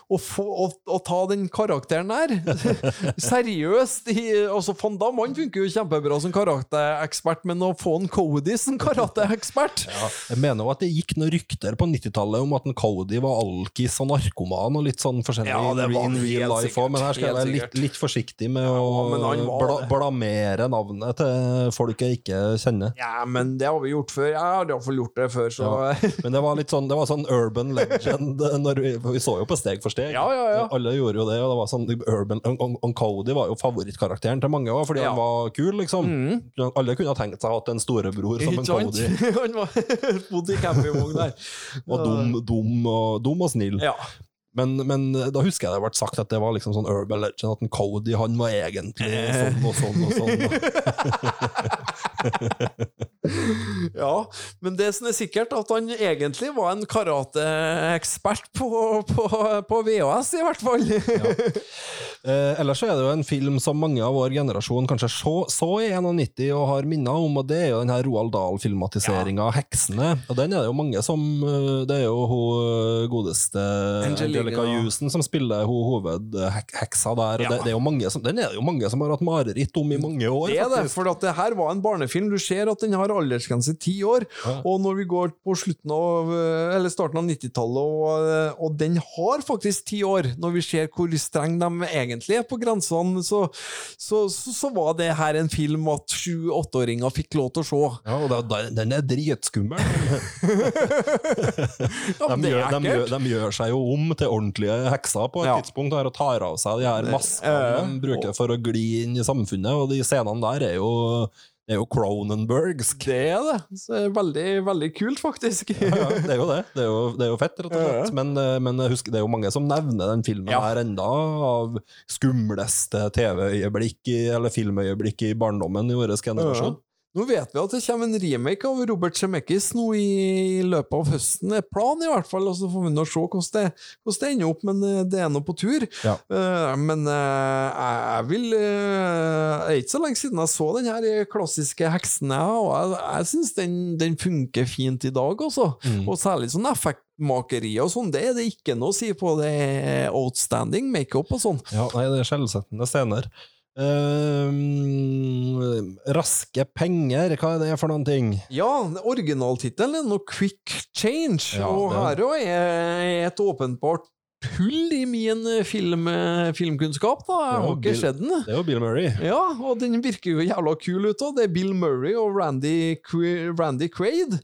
Speaker 2: å, få, å, å ta den karakteren der. [LAUGHS] Seriøst. I, altså Van han funker jo kjempebra som karakterekspert, men å få en Cody som karateekspert
Speaker 1: Jeg mener jo at det gikk noen rykter på 90-tallet om at en Cody var alkis og narkoman og litt sånn forskjellig
Speaker 2: Ja, det var
Speaker 1: in real life
Speaker 2: sikkert,
Speaker 1: men her skal jeg være litt, litt forsiktig med
Speaker 2: Ja,
Speaker 1: å bla, blamere navnet til folk jeg ikke kjenner.
Speaker 2: Ja, men det har vi gjort før. Jeg har iallfall gjort det før, så
Speaker 1: Men det var litt sånn, det var sånn urban legend [LAUGHS] når vi, vi så jo på Steg for steg.
Speaker 2: Ja, ja, ja.
Speaker 1: Alle gjorde jo det, og det var sånn urban on, on Cody var jo favorittkarakteren til mange òg, fordi
Speaker 2: Ja.
Speaker 1: han var kul, liksom.
Speaker 2: Mm.
Speaker 1: Alle kunne ha tenkt seg å ha en storebror som en? Cody. [LAUGHS]
Speaker 2: Han var [LAUGHS] bodde i campingvogn der.
Speaker 1: Og dum, dum, og, dum og snill.
Speaker 2: Ja.
Speaker 1: Men, men da husker jeg det ble sagt at det var liksom sånn urban legend, at en Cody han var egentlig sånn og sånn og sånn. [LAUGHS]
Speaker 2: ja, men det som er sikkert, at han egentlig var en karateekspert på, på, på VHS, i hvert fall.
Speaker 1: Eh, ellers så er det jo en film som mange av vår generasjon kanskje så, så i 91 og har minner om, og det er jo den her Roald Dahl-filmatiseringa av 'Heksene'. Og den er det jo mange som eh, Det er jo hun eh, godeste
Speaker 2: Angelica.
Speaker 1: Angelica Houston som spiller ho hovedheksa der,
Speaker 2: Ja.
Speaker 1: det, det er jo mange som, den er det jo mange som har hatt mareritt om i mange år.
Speaker 2: Det er det, for det her var en barnefilm. Du ser at den har aldersgrense ti år.
Speaker 1: Ja.
Speaker 2: Og når vi går på slutten av, eller starten av 90-tallet, og, og den har faktisk ti år, når vi ser hvor streng de egentlig er på grensene, så, så, så, så var det her en film at sju-åtteåringer fikk lov til å se.
Speaker 1: Ja, og det, den er dritskummel. [LAUGHS] [LAUGHS] De gjør, de, gjør, de gjør seg jo om til ordentlige hekser på et
Speaker 2: Ja.
Speaker 1: tidspunkt her og tar av seg de her maskene de bruker for å gli inn i samfunnet, og de scenene der er jo, det er jo Cronenbergsk.
Speaker 2: Det er det. Så det er veldig, veldig kult, faktisk.
Speaker 1: Ja, ja, det er jo det. Det er jo, det er jo fett, rett og slett. Men, eh, men husk, det er jo mange som nevner den filmen her enda av skumleste TV-øyeblikk eller filmøyeblikk i barndommen i vår generasjon.
Speaker 2: Nå vet vi at det kommer en remake av Robert Zemeckis nå i løpet av høsten. Det er planen, i hvert fall, og så får vi nå se hvordan det, hvordan det ender opp, men eh, det er nå på tur.
Speaker 1: Ja.
Speaker 2: Eh, men eh, jeg vil Det er ikke så lenge siden jeg så den her klassiske Heksene, og jeg, jeg syns den, den funker fint i dag, altså.
Speaker 1: Mm.
Speaker 2: Og særlig sånn effektmakeri og sånn, det er det ikke noe å si på. Det er outstanding makeup og sånn.
Speaker 1: Ja, nei, det er skjellsettende scener. Ehm, raske penger, hva er det for noen ting?
Speaker 2: Ja, originaltittelen er noe Quick Change,
Speaker 1: Ja,
Speaker 2: og
Speaker 1: det-
Speaker 2: her òg er et åpenbart hull i min eh, film, eh, filmkunnskap. da, Jeg har ikke sett den.
Speaker 1: Det er jo Bill Murray.
Speaker 2: Ja, og den virker jo jævla kul ut òg. Det er Bill Murray og Randy, Qu- Randy Quaid.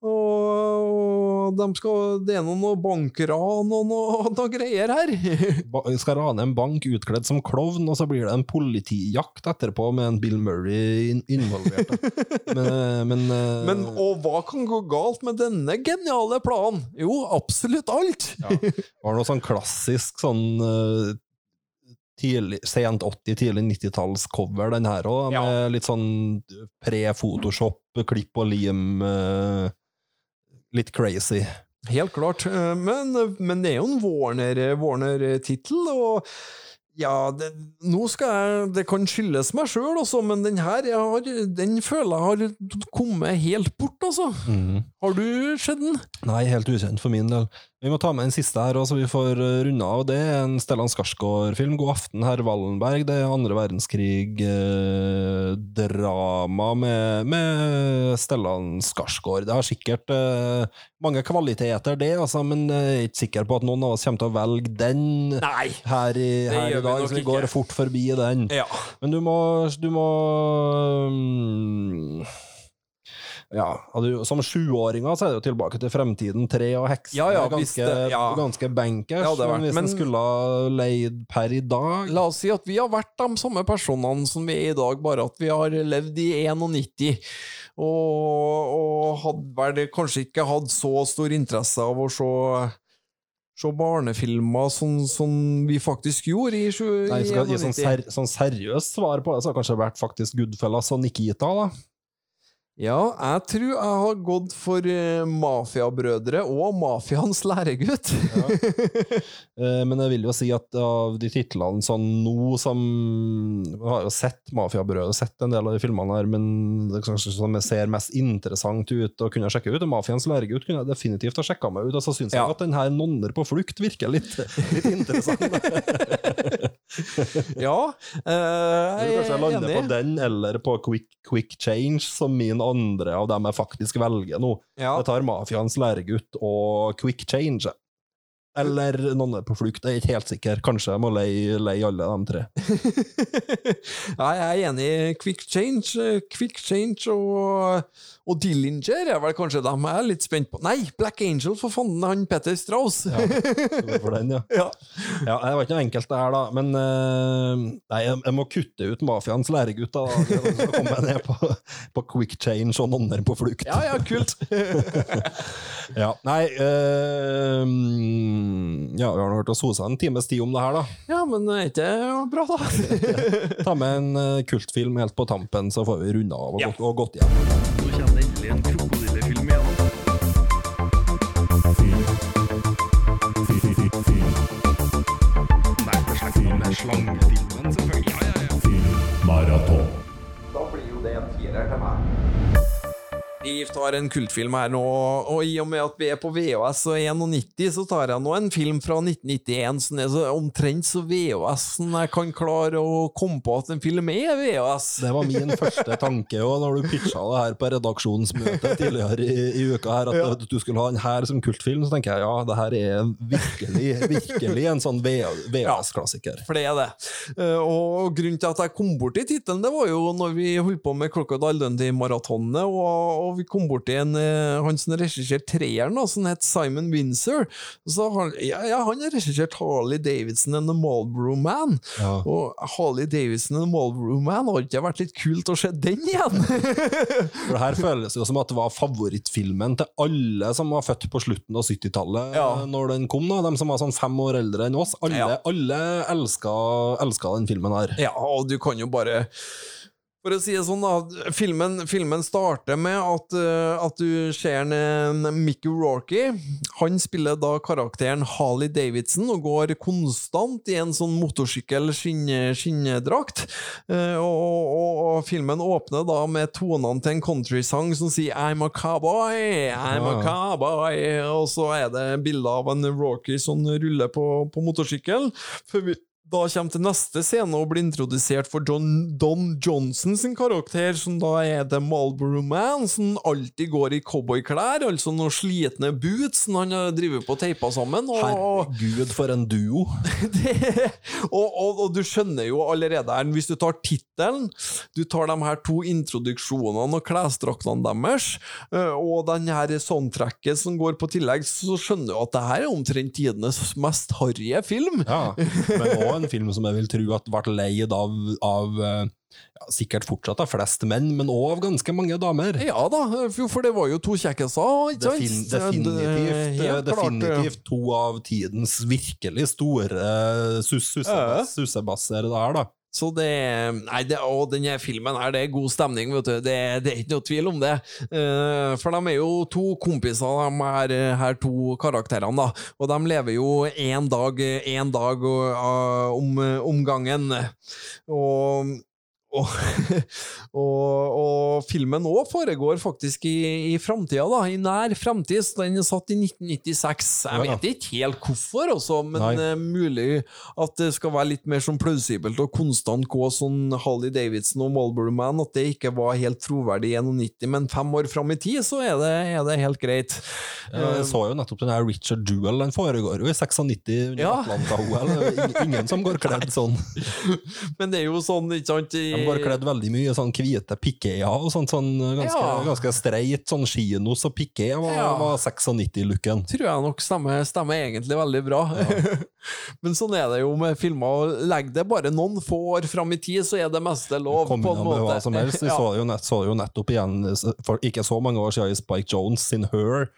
Speaker 2: Og de skal, det er noen noe bankran og noe, [LAUGHS] noe greier her. [LAUGHS]
Speaker 1: De skal rane en bank utkledd som klovn, og så blir det en politijakt etterpå med en Bill Murray involvert. [LAUGHS] Men, eh, men, eh,
Speaker 2: Men og hva kan gå galt med denne geniale planen? Jo, absolutt alt.
Speaker 1: det var noe sånn klassisk sånn eh, tidlig, sent 80-, tidlig 90-talls-cover, den her òg,
Speaker 2: Ja.
Speaker 1: med litt sånn pre-Photoshop, klipp og lim. eh, litt crazy.
Speaker 2: Helt klart. Eh, Men, men det er jo en Warner- Warner-tittel, og ja, det, nå skal jeg Det kan skyldes meg sjøl, altså, men den her har, den føler jeg har kommet helt bort, altså. Har du sett den?
Speaker 1: Nei, helt ukjent for min del. Vi må ta med en siste her, også, så vi får uh, runde av. Det er en Stellan Skarsgård-film. God aften, herr Wallenberg. Det er andre verdenskrig-drama med, med Stellan Skarsgård. Det har sikkert eh, mange kvaliteter, det, altså, men jeg er ikke sikker på at noen av oss kommer til å velge den
Speaker 2: Nei.
Speaker 1: her i, her i dag, så vi
Speaker 2: ikke.
Speaker 1: går fort forbi den.
Speaker 2: Ja.
Speaker 1: Men du må, du må mm, ja, du, Som sjuåringer så er det jo tilbake til Fremtiden Tre og Heksen.
Speaker 2: Ja, ja,
Speaker 1: ganske,
Speaker 2: det- ja.
Speaker 1: ganske bankers.
Speaker 2: Ja,
Speaker 1: men hvis
Speaker 2: men-
Speaker 1: en skulle ha leid per i dag
Speaker 2: La oss si at vi har vært de samme personene som vi er i dag, bare at vi har levd i 91. Og, og hadde vel kanskje ikke hatt så stor interesse av å se Se barnefilmer sånn som vi faktisk gjorde i, sju-
Speaker 1: Nei,
Speaker 2: i
Speaker 1: skal gi sånn,
Speaker 2: 91.
Speaker 1: ser, sånn seriøst svar på det, så har kanskje vært faktisk Goodfellas og Nikita, da.
Speaker 2: Ja, jeg tror jeg har gått for uh, Mafiabrødre og Mafiaens læregutt. [LAUGHS]
Speaker 1: Eh, Men jeg vil jo si at av de titlene sånn nå som Jeg har jo sett mafiabrødre, sett en del av de filmene her, men det kanskje som jeg ser mest interessant ut å kunne sjekke ut. Og Mafiaens læregutt kunne jeg definitivt ha sjekka meg ut, og så syns
Speaker 2: Ja.
Speaker 1: jeg at den her Nonner på flukt virker litt, litt interessant. [LAUGHS] [LAUGHS]
Speaker 2: ja, eh,
Speaker 1: Jeg
Speaker 2: jeg
Speaker 1: kanskje
Speaker 2: er
Speaker 1: lande på den eller på Quick, quick Change som min andre av dem jeg faktisk velger nå.
Speaker 2: Ja.
Speaker 1: Jeg tar Mafiaens læregutt og Quick Change. Eller noen er på flukt, jeg er ikke helt sikker. Kanskje jeg må leie, leie alle de tre. [LAUGHS]
Speaker 2: ja, jeg er enig. Quick Change, Quick Change og, og Dillinger er vel kanskje dem jeg er litt spent på. Nei, Black Angel, for fanden, han Petter Strauss.
Speaker 1: Ja, for den, ja. [LAUGHS]
Speaker 2: Ja.
Speaker 1: Ja, Det var ikke noe enkelt, det her, da. Men uh, nei, jeg, jeg må kutte ut Mafiaens læregutt. da. Så kommer jeg ned på, på Quick Change og Nonner på flukt.
Speaker 2: ja, ja, kult. [LAUGHS]
Speaker 1: Ja, nei uh, Ja, vi har nå hørt oss hose en times tid om det her, da.
Speaker 2: ja, men er ikke det bra, da? [LAUGHS]
Speaker 1: Ta med en eh, kultfilm helt på tampen, så får vi runda av og,
Speaker 2: Ja.
Speaker 1: gått, og gått hjem.
Speaker 3: Endelig en krokodillefilm
Speaker 2: Vi tar en kultfilm her nå, og i og med at vi er på VHS og 91, så tar jeg nå en film fra 1991 som er så omtrent så VHS som jeg kan klare å komme på at en film er VHS.
Speaker 1: Det var min første tanke òg, når du pitcha det her på redaksjonsmøtet tidligere i, i uka, her, at
Speaker 2: Ja.
Speaker 1: du skulle ha den her som kultfilm. Så tenker jeg ja, det her er virkelig, virkelig en sånn VHS-klassiker.
Speaker 2: For det er det. Eh, Og grunnen til at jeg kom borti tittelen, det var jo når vi holdt på med Crocodile Dundee-maratonet, og, og vi kom borti en, eh, han som regisserte treeren, som het Simon Windsor. Så han, ja, ja, han har regissert Harley Davidson and The Marlboro Man.
Speaker 1: Ja.
Speaker 2: Og Harley Davidson and The Marlboro Man, har ikke vært litt kult å se den igjen? [LAUGHS]
Speaker 1: For det her føles jo som at det var favorittfilmen til alle som var født på slutten av 70-tallet
Speaker 2: Ja.
Speaker 1: når den kom. da, De som var sånn fem år eldre enn oss. Alle,
Speaker 2: Ja.
Speaker 1: alle elska, elska den filmen her.
Speaker 2: Ja, og du kan jo bare For å si det sånn, da. Filmen, filmen starter med at, uh, at du ser en, en Mickey Rourke. Han spiller da karakteren Harley Davidson og går konstant i en sånn motorsykkel-skinndrakt. og, og, og filmen åpner da med tonene til en countrysang som sier I'm a cowboy, I'm a cowboy. Og så er det bilde av en Rourke som ruller på, på motorsykkel. Før vi da kommer til neste scene og blir introdusert for John, Don Johnson sin karakter, som da er The Malboro Man, som alltid går i cowboyklær, altså noen slitne boots som han driver på teipa sammen. Og,
Speaker 1: Herregud, for en duo. [LAUGHS]
Speaker 2: det, og, og, og du skjønner jo allerede her, hvis du tar tittelen, du tar de her to introduksjonene og klesdraktene deres, eh, og den her soundtracket som går på tillegg, så skjønner du at det her er omtrent tidenes mest harry film.
Speaker 1: Ja, men òg en film som jeg vil tro at ble leid av, av eh, ja, sikkert fortsatt av flest menn, men òg av ganske mange damer.
Speaker 2: Ja da, for det var jo to kjekkiser, ikke sant?
Speaker 1: Defin, definitivt,
Speaker 2: Det- helt klart,
Speaker 1: definitivt to av tidens virkelig store sus sussebass, sussebasser der, da.
Speaker 2: Så det Nei, det, og denne filmen her, det er god stemning, vet du. Det, det er ikke noe tvil om det. Uh, for de er jo to kompiser, de her, her to karakterene, da. Og de lever jo én dag, en dag uh, om, om gangen. Og og, [LAUGHS] og, og filmen òg foregår faktisk i, i framtida, da. I nær framtid. Den er satt i 1996. Jeg vet ikke helt hvorfor, også, men
Speaker 1: Nei.
Speaker 2: eh, mulig at det skal være litt mer sånn plausibelt og konstant gå sånn Holly Davidson og Marlboro Man, at det ikke var helt troverdig i 91, men fem år fram i tid, så er det, er det helt greit.
Speaker 1: Jeg så jo nettopp den her Richard Duel, den foregår jo i 96 under
Speaker 2: Ja.
Speaker 1: Atlanta-OL. Ingen som går kledd sånn. [LAUGHS]
Speaker 2: Men det er jo sånn, ikke sant i-
Speaker 1: De går kledd veldig mye sånn hvite pikéer og sånt, sånn ganske,
Speaker 2: Ja.
Speaker 1: ganske streit, sånn kinos og piké var,
Speaker 2: Ja.
Speaker 1: var 96-looken.
Speaker 2: tror jeg nok stemmer, stemmer egentlig veldig bra. [LAUGHS] Men sånn er det jo med filmer. Legg det bare noen få år fram i tid, så er det meste lov.
Speaker 1: Kom
Speaker 2: på en måte.
Speaker 1: hva som helst. Vi
Speaker 2: Ja.
Speaker 1: så, jo nett, så jo nettopp igjen for ikke så mange år siden i Spike Jones sin Her,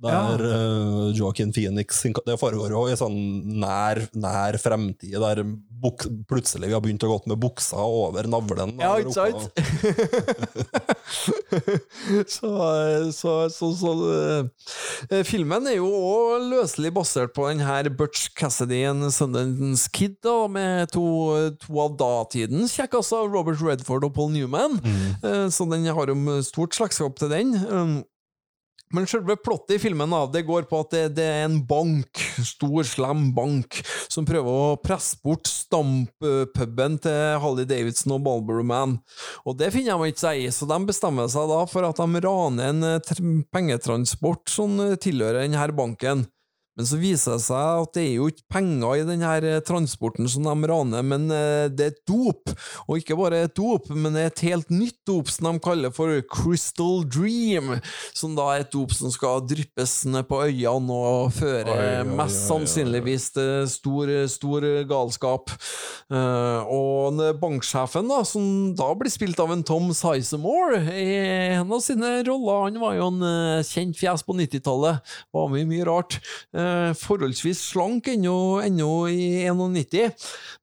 Speaker 1: der
Speaker 2: Ja.
Speaker 1: uh, Joaquin Phoenix Det foregår jo i sånn nær, nær fremtid, der buk, plutselig vi har begynt å gå med buksa over navlen.
Speaker 2: Ja, ikke sant? [LAUGHS] så, så, så, så uh, Filmen er jo òg løselig basert på den her Butch Cassidy and Sundance Kid, da, med to, to av datidens kjekkaser, Robert Redford og Paul Newman. mm. Så den har jo stort slektskap til den. Um, Men selve plottet i filmen da, det går på at det, det er en bank, stor, slem bank, som prøver å presse bort stamppuben til Holly Davidson og Marlboro Man. Og det finner de ikke seg i, så de bestemmer seg da for at de raner en eh, pengetransport som eh, tilhører denne banken. Men så viser det seg at det er jo ikke penger i denne eh, transporten som de raner, men eh, det er et dop. Og ikke bare et dop, men et helt nytt dop som de kaller for Crystal Dream. Som da er et dop som skal dryppes ned på øynene og føre
Speaker 1: Oi, oi, oi,
Speaker 2: mest
Speaker 1: oi.
Speaker 2: sannsynligvis til stor, stor galskap. Eh, og banksjefen, da, som da blir spilt av en Tom Sizemore, i en av sine roller Han var jo en kjent fjes på 90-tallet, var med i mye rart. Eh, forholdsvis slank ennå, i 91,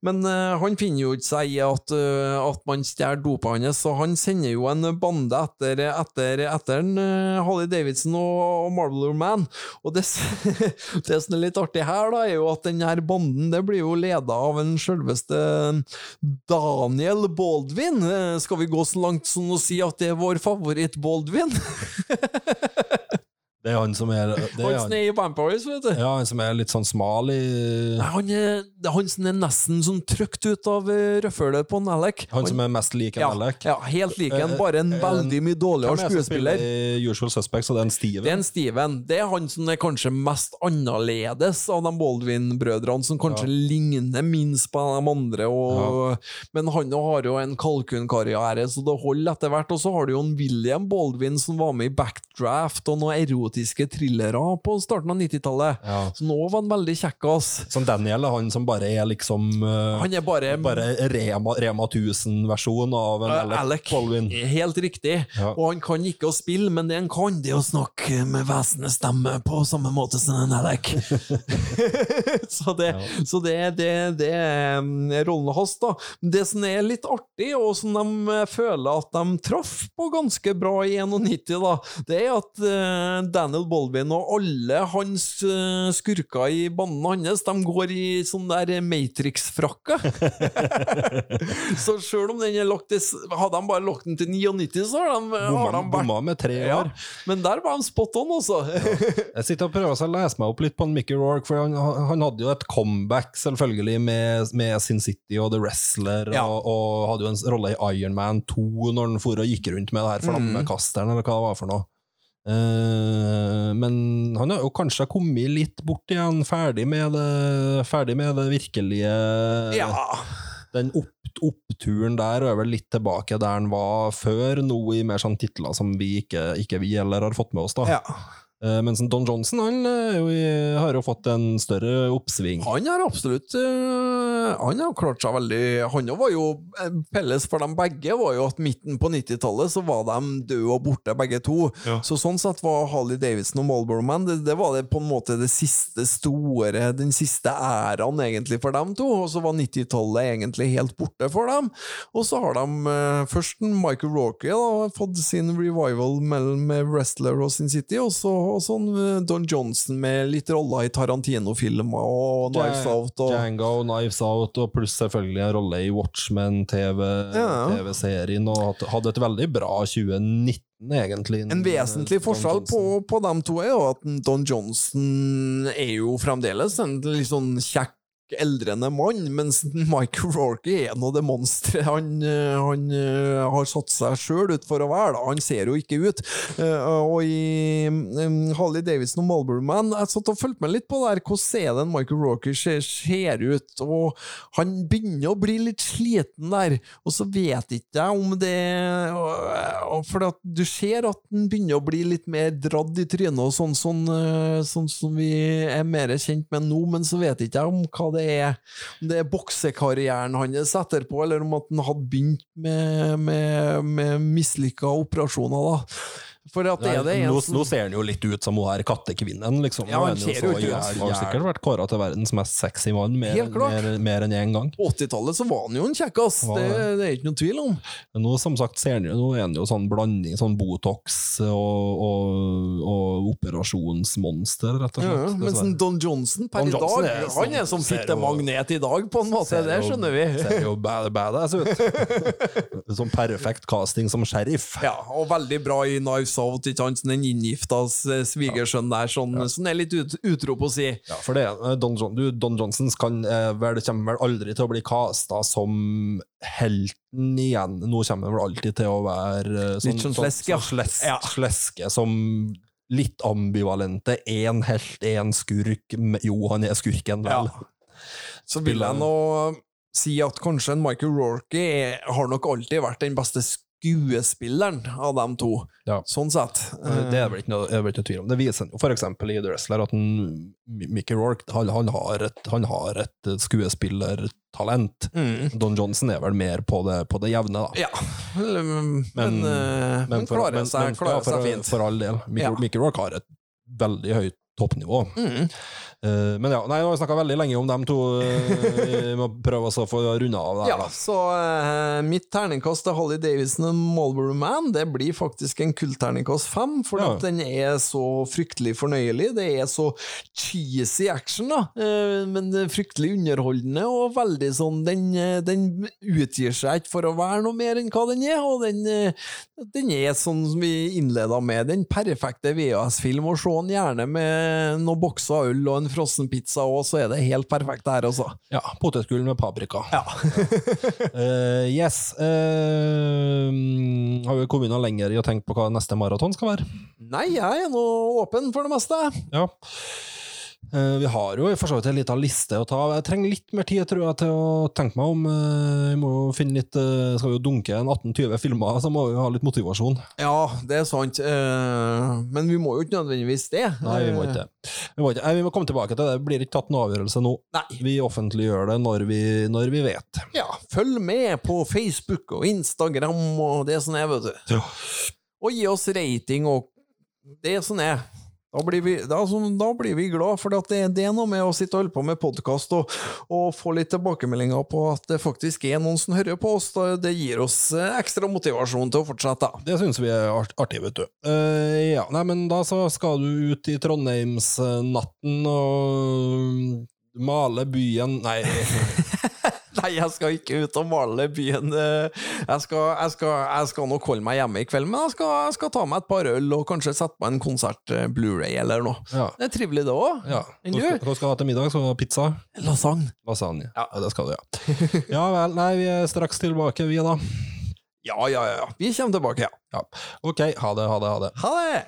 Speaker 2: men eh, han finner jo ikke seg i at, eh, at man stjeler dopet hans, så han sender jo en bande etter, etter, etter Harley Davidson og, Marble Man. Og det, [LAUGHS] det som er litt artig her, da, er jo at denne banden det blir jo leda av en selveste Daniel Baldwin. Skal vi gå så langt som å si at det er vår favoritt-Baldwin? [LAUGHS]
Speaker 1: Det er han som er, det
Speaker 2: Han
Speaker 1: er
Speaker 2: som er i Vampires, vet du.
Speaker 1: ja, han som er litt sånn smal i
Speaker 2: Nei, Han er, han som er nesten sånn trykt ut av eh, på Nellek. Han,
Speaker 1: Han som er mest lik en
Speaker 2: ja,
Speaker 1: Alec.
Speaker 2: ja, helt lik en,
Speaker 1: Eh,
Speaker 2: bare en
Speaker 1: eh,
Speaker 2: veldig mye dårligere
Speaker 1: er
Speaker 2: skuespiller.
Speaker 1: i Usual Suspects, og det er en Steven?
Speaker 2: Det er en Steven. Det er han som er kanskje mest annerledes av de Baldwin-brødrene, som kanskje ligner minst på de andre. Og, Men han har jo en kalkunkarriere, så det holder etter hvert. Og så har du jo en William Baldwin som var med i Backdraft og noen erotiske thrillere på starten av 90-tallet.
Speaker 1: Ja.
Speaker 2: Så nå var han veldig kjekkas.
Speaker 1: Som Daniel er han som bare er liksom uh,
Speaker 2: Han er bare,
Speaker 1: Bare Rema, Rema 1000-versjon av en
Speaker 2: Uh,
Speaker 1: Alec,
Speaker 2: Alec.
Speaker 1: Baldwin.
Speaker 2: Helt riktig.
Speaker 1: Ja.
Speaker 2: Og han kan ikke å spille, men det han kan, det er å snakke med vesenes stemme på samme måte som en Alec. [LAUGHS] så det, så det, det, det er mm, rollen hans, da. Det som er litt artig, og som de eh, føler at de traff på ganske bra i 91, da, det er at eh, Daniel Baldwin og alle hans eh, skurker i banden hans, de går i sånn der Matrix-frakke. [LAUGHS] så sjøl om den er lagt til Hadde de bare lagt den til 99, så har de, har de vært
Speaker 1: med tre
Speaker 2: ja,
Speaker 1: år.
Speaker 2: men der var de spot on, altså.
Speaker 1: Jeg sitter og prøver å lese meg opp litt på Mickey Rourke, for han, han hadde jo et comeback selvfølgelig med, med Sin City og The Wrestler,
Speaker 2: Ja.
Speaker 1: og, og hadde jo en rolle i Iron Man 2 når han for og gikk rundt med det her flammekasteren, eller hva det var for noe. Eh, men han har jo kanskje kommet litt bort igjen, ferdig med det, ferdig med det virkelige
Speaker 2: ja.
Speaker 1: Den opp, oppturen der og er vel litt tilbake der han var før, nå i mer sånn titler som vi ikke, ikke vi heller har fått med oss. da.
Speaker 2: ja.
Speaker 1: Eh, Mens Don Johnson han er jo, har jo fått en større oppsving.
Speaker 2: Han har absolutt øh, Han har klart seg veldig Han var jo eh, Felles for dem begge var jo at midten på 90-tallet så var de døde og borte, begge to.
Speaker 3: Ja.
Speaker 2: Så sånn sett var Harley Davidson og Marlboro Man det, det var det på en måte det siste store Den siste æraen egentlig for dem to. Og så var 90-tallet egentlig helt borte for dem. Og så har de først Michael Rorke da, fått sin revival mellom Wrestler og Sin City, og så og sånn øh, Don Johnson med litt roller i Tarantino-filmer og Knives
Speaker 1: Ja,
Speaker 2: Out. og
Speaker 1: Django, Knives Out, og pluss selvfølgelig en rolle i Watchmen
Speaker 2: Ja.
Speaker 1: TV-serien, og hadde et veldig bra 2019, egentlig.
Speaker 2: En vesentlig forskjell på, på dem to er jo at Don Johnson er jo fremdeles en litt sånn kjekk eldrende mann, mens [LAUGHS] Mike Rourke er nå det monsteret han, eh, han eh, har satt seg sjøl ut for å være. Han ser jo ikke ut. Eh, Og i um, Harley Davidson og Marlboro Man Jeg satt og fulgte med litt på der hvordan er det Michael Rourke ser, ser ut, og han begynner å bli litt sliten der, og så vet ikke jeg om det For at du ser at han begynner å bli litt mer dradd i trynet, og sånn, sånn, sånn, sånn som vi er mer kjent med nå, men så vet ikke jeg om hva det er Om det er boksekarrieren hans etterpå, eller om at han hadde begynt med, med, med mislykka operasjoner. da For at er det
Speaker 1: nå, nå ser han jo litt ut som hun her kattekvinnen, liksom.
Speaker 2: Ja,
Speaker 1: er
Speaker 2: han ser jo
Speaker 1: ut
Speaker 2: ikke.
Speaker 1: Har sikkert vært kåra til verdens mest sexy mann mer, mer, mer enn én gang.
Speaker 2: På 80-tallet så var han jo en kjekkas, det,
Speaker 1: det.
Speaker 2: det er ikke noen tvil om.
Speaker 1: Men nå, som sagt, ser han jo, nå er han jo sånn blanding, sånn Botox og, og, og operasjonsmonster, rett og
Speaker 2: Ja,
Speaker 1: slett.
Speaker 2: mens
Speaker 1: dessverre.
Speaker 2: Don Johnson per
Speaker 1: Don
Speaker 2: i dag,
Speaker 1: er
Speaker 2: han er som fittemagnet i dag, på en måte. Det skjønner vi.
Speaker 1: Ser jo bad, badass ut. [LAUGHS] Sånn perfekt casting som sheriff.
Speaker 2: Ja, og veldig bra i Knives Out, ikke sant? Den inngifta svigersønn der, sånn, sånn er litt ut, på å si.
Speaker 1: Ja, for det, eh, Don, John, du, Don Johnsons kan, eh, vel, kommer vel aldri til å bli kasta som helten igjen. Nå kommer han vel alltid til å være sånn,
Speaker 2: Litt sånn slesk, ja.
Speaker 1: sånn sles,
Speaker 2: Ja.
Speaker 1: sleske som litt ambivalente. Én helt, én skurk. Jo, han er skurken, vel.
Speaker 2: Ja. Så vil jeg nå si at kanskje en Michael Rorke har nok alltid vært den beste skuespilleren av dem to,
Speaker 1: Ja.
Speaker 2: sånn sett.
Speaker 1: Eh, Det er vel ikke noe, er vel ikke noe tvil om. Det viser jo for eksempel i The Wrestler, at Mickey Rourke han, han, har et, han har et skuespillertalent.
Speaker 2: Mm.
Speaker 1: Don Johnson er vel mer på det, på det jevne, da.
Speaker 2: Ja, men, men, eh, men
Speaker 1: for-
Speaker 2: klarer
Speaker 1: men-
Speaker 2: seg, klarer
Speaker 1: ja, for,
Speaker 2: seg fint.
Speaker 1: For all del. Mickey,
Speaker 2: Ja.
Speaker 1: Mickey Rourke har et veldig høyt toppnivå.
Speaker 2: Mm.
Speaker 1: Eh, men ja, nei, nå har vi snakka veldig lenge om dem to. eh, Vi må prøve å få runde av det her,
Speaker 2: Ja,
Speaker 1: da.
Speaker 2: så uh, mitt terningkast til Holly Davison og Marlboro Man Det blir faktisk en kullterningkast fem, for
Speaker 1: Ja.
Speaker 2: den er så fryktelig fornøyelig. Det er så cheesy action, da, uh, men fryktelig underholdende og veldig sånn Den, den utgir seg ikke for å være noe mer enn hva den er, og den, den er sånn som vi innleda med, den perfekte VHS-film, og se den gjerne med noen bokser øl og en frossen pizza òg, så er det helt perfekt der, også.
Speaker 1: Ja, Potetgull med paprika.
Speaker 2: Ja.
Speaker 1: uh, [LAUGHS] yes. Uh, har vi kommet noe lenger i å tenke på hva neste maraton skal være?
Speaker 2: Nei, jeg er nå åpen for det meste.
Speaker 1: Ja. Eh, vi har jo for så vidt en liten liste å ta. Jeg trenger litt mer tid tror jeg, til å tenke meg om. Eh, vi må finne litt eh, Skal vi jo dunke en 18-20 filmer, så må vi ha litt motivasjon.
Speaker 2: Ja, det er sant. Men vi må jo ikke nødvendigvis det.
Speaker 1: Nei, vi må ikke det. Vi må, ikke. Vi må komme tilbake til det. Det blir ikke tatt noen avgjørelse nå.
Speaker 2: Nei.
Speaker 1: Vi offentliggjør det når vi, når vi vet.
Speaker 2: Ja, følg med på Facebook og Instagram og det som er, vet du.
Speaker 1: Ja.
Speaker 2: Og gi oss rating og det som er. Da blir vi, da, så- da blir vi glad, for det, det er noe med å sitte og holde på med podkast og, og få litt tilbakemeldinger på at det faktisk er noen som hører på oss. Det gir oss eh, ekstra motivasjon til å fortsette.
Speaker 1: Det syns vi er artig, vet du. Uh, ja, nei, men da så skal du ut i Trondheimsnatten og male byen Nei, [LAUGHS]
Speaker 2: Nei, jeg skal ikke ut og male byen. eh, Jeg skal, jeg skal, jeg skal nok holde meg hjemme i kveld, men jeg skal, jeg skal ta meg et par øl og kanskje sette på en konsert eh, Blu-ray eller noe.
Speaker 1: ja.
Speaker 2: Det er trivelig, det òg.
Speaker 1: ja. Hva skal, skal du ha til middag? Skal du ha pizza?
Speaker 2: Lasagne.
Speaker 1: Lasagne? Ja. det skal du, ja. [LAUGHS] Ja vel. Nei, vi er straks tilbake, vi, da.
Speaker 2: Ja, ja, ja. Vi kommer tilbake, ja.
Speaker 1: Ja. Ok, ha det, ha det, ha det.
Speaker 2: Ha det!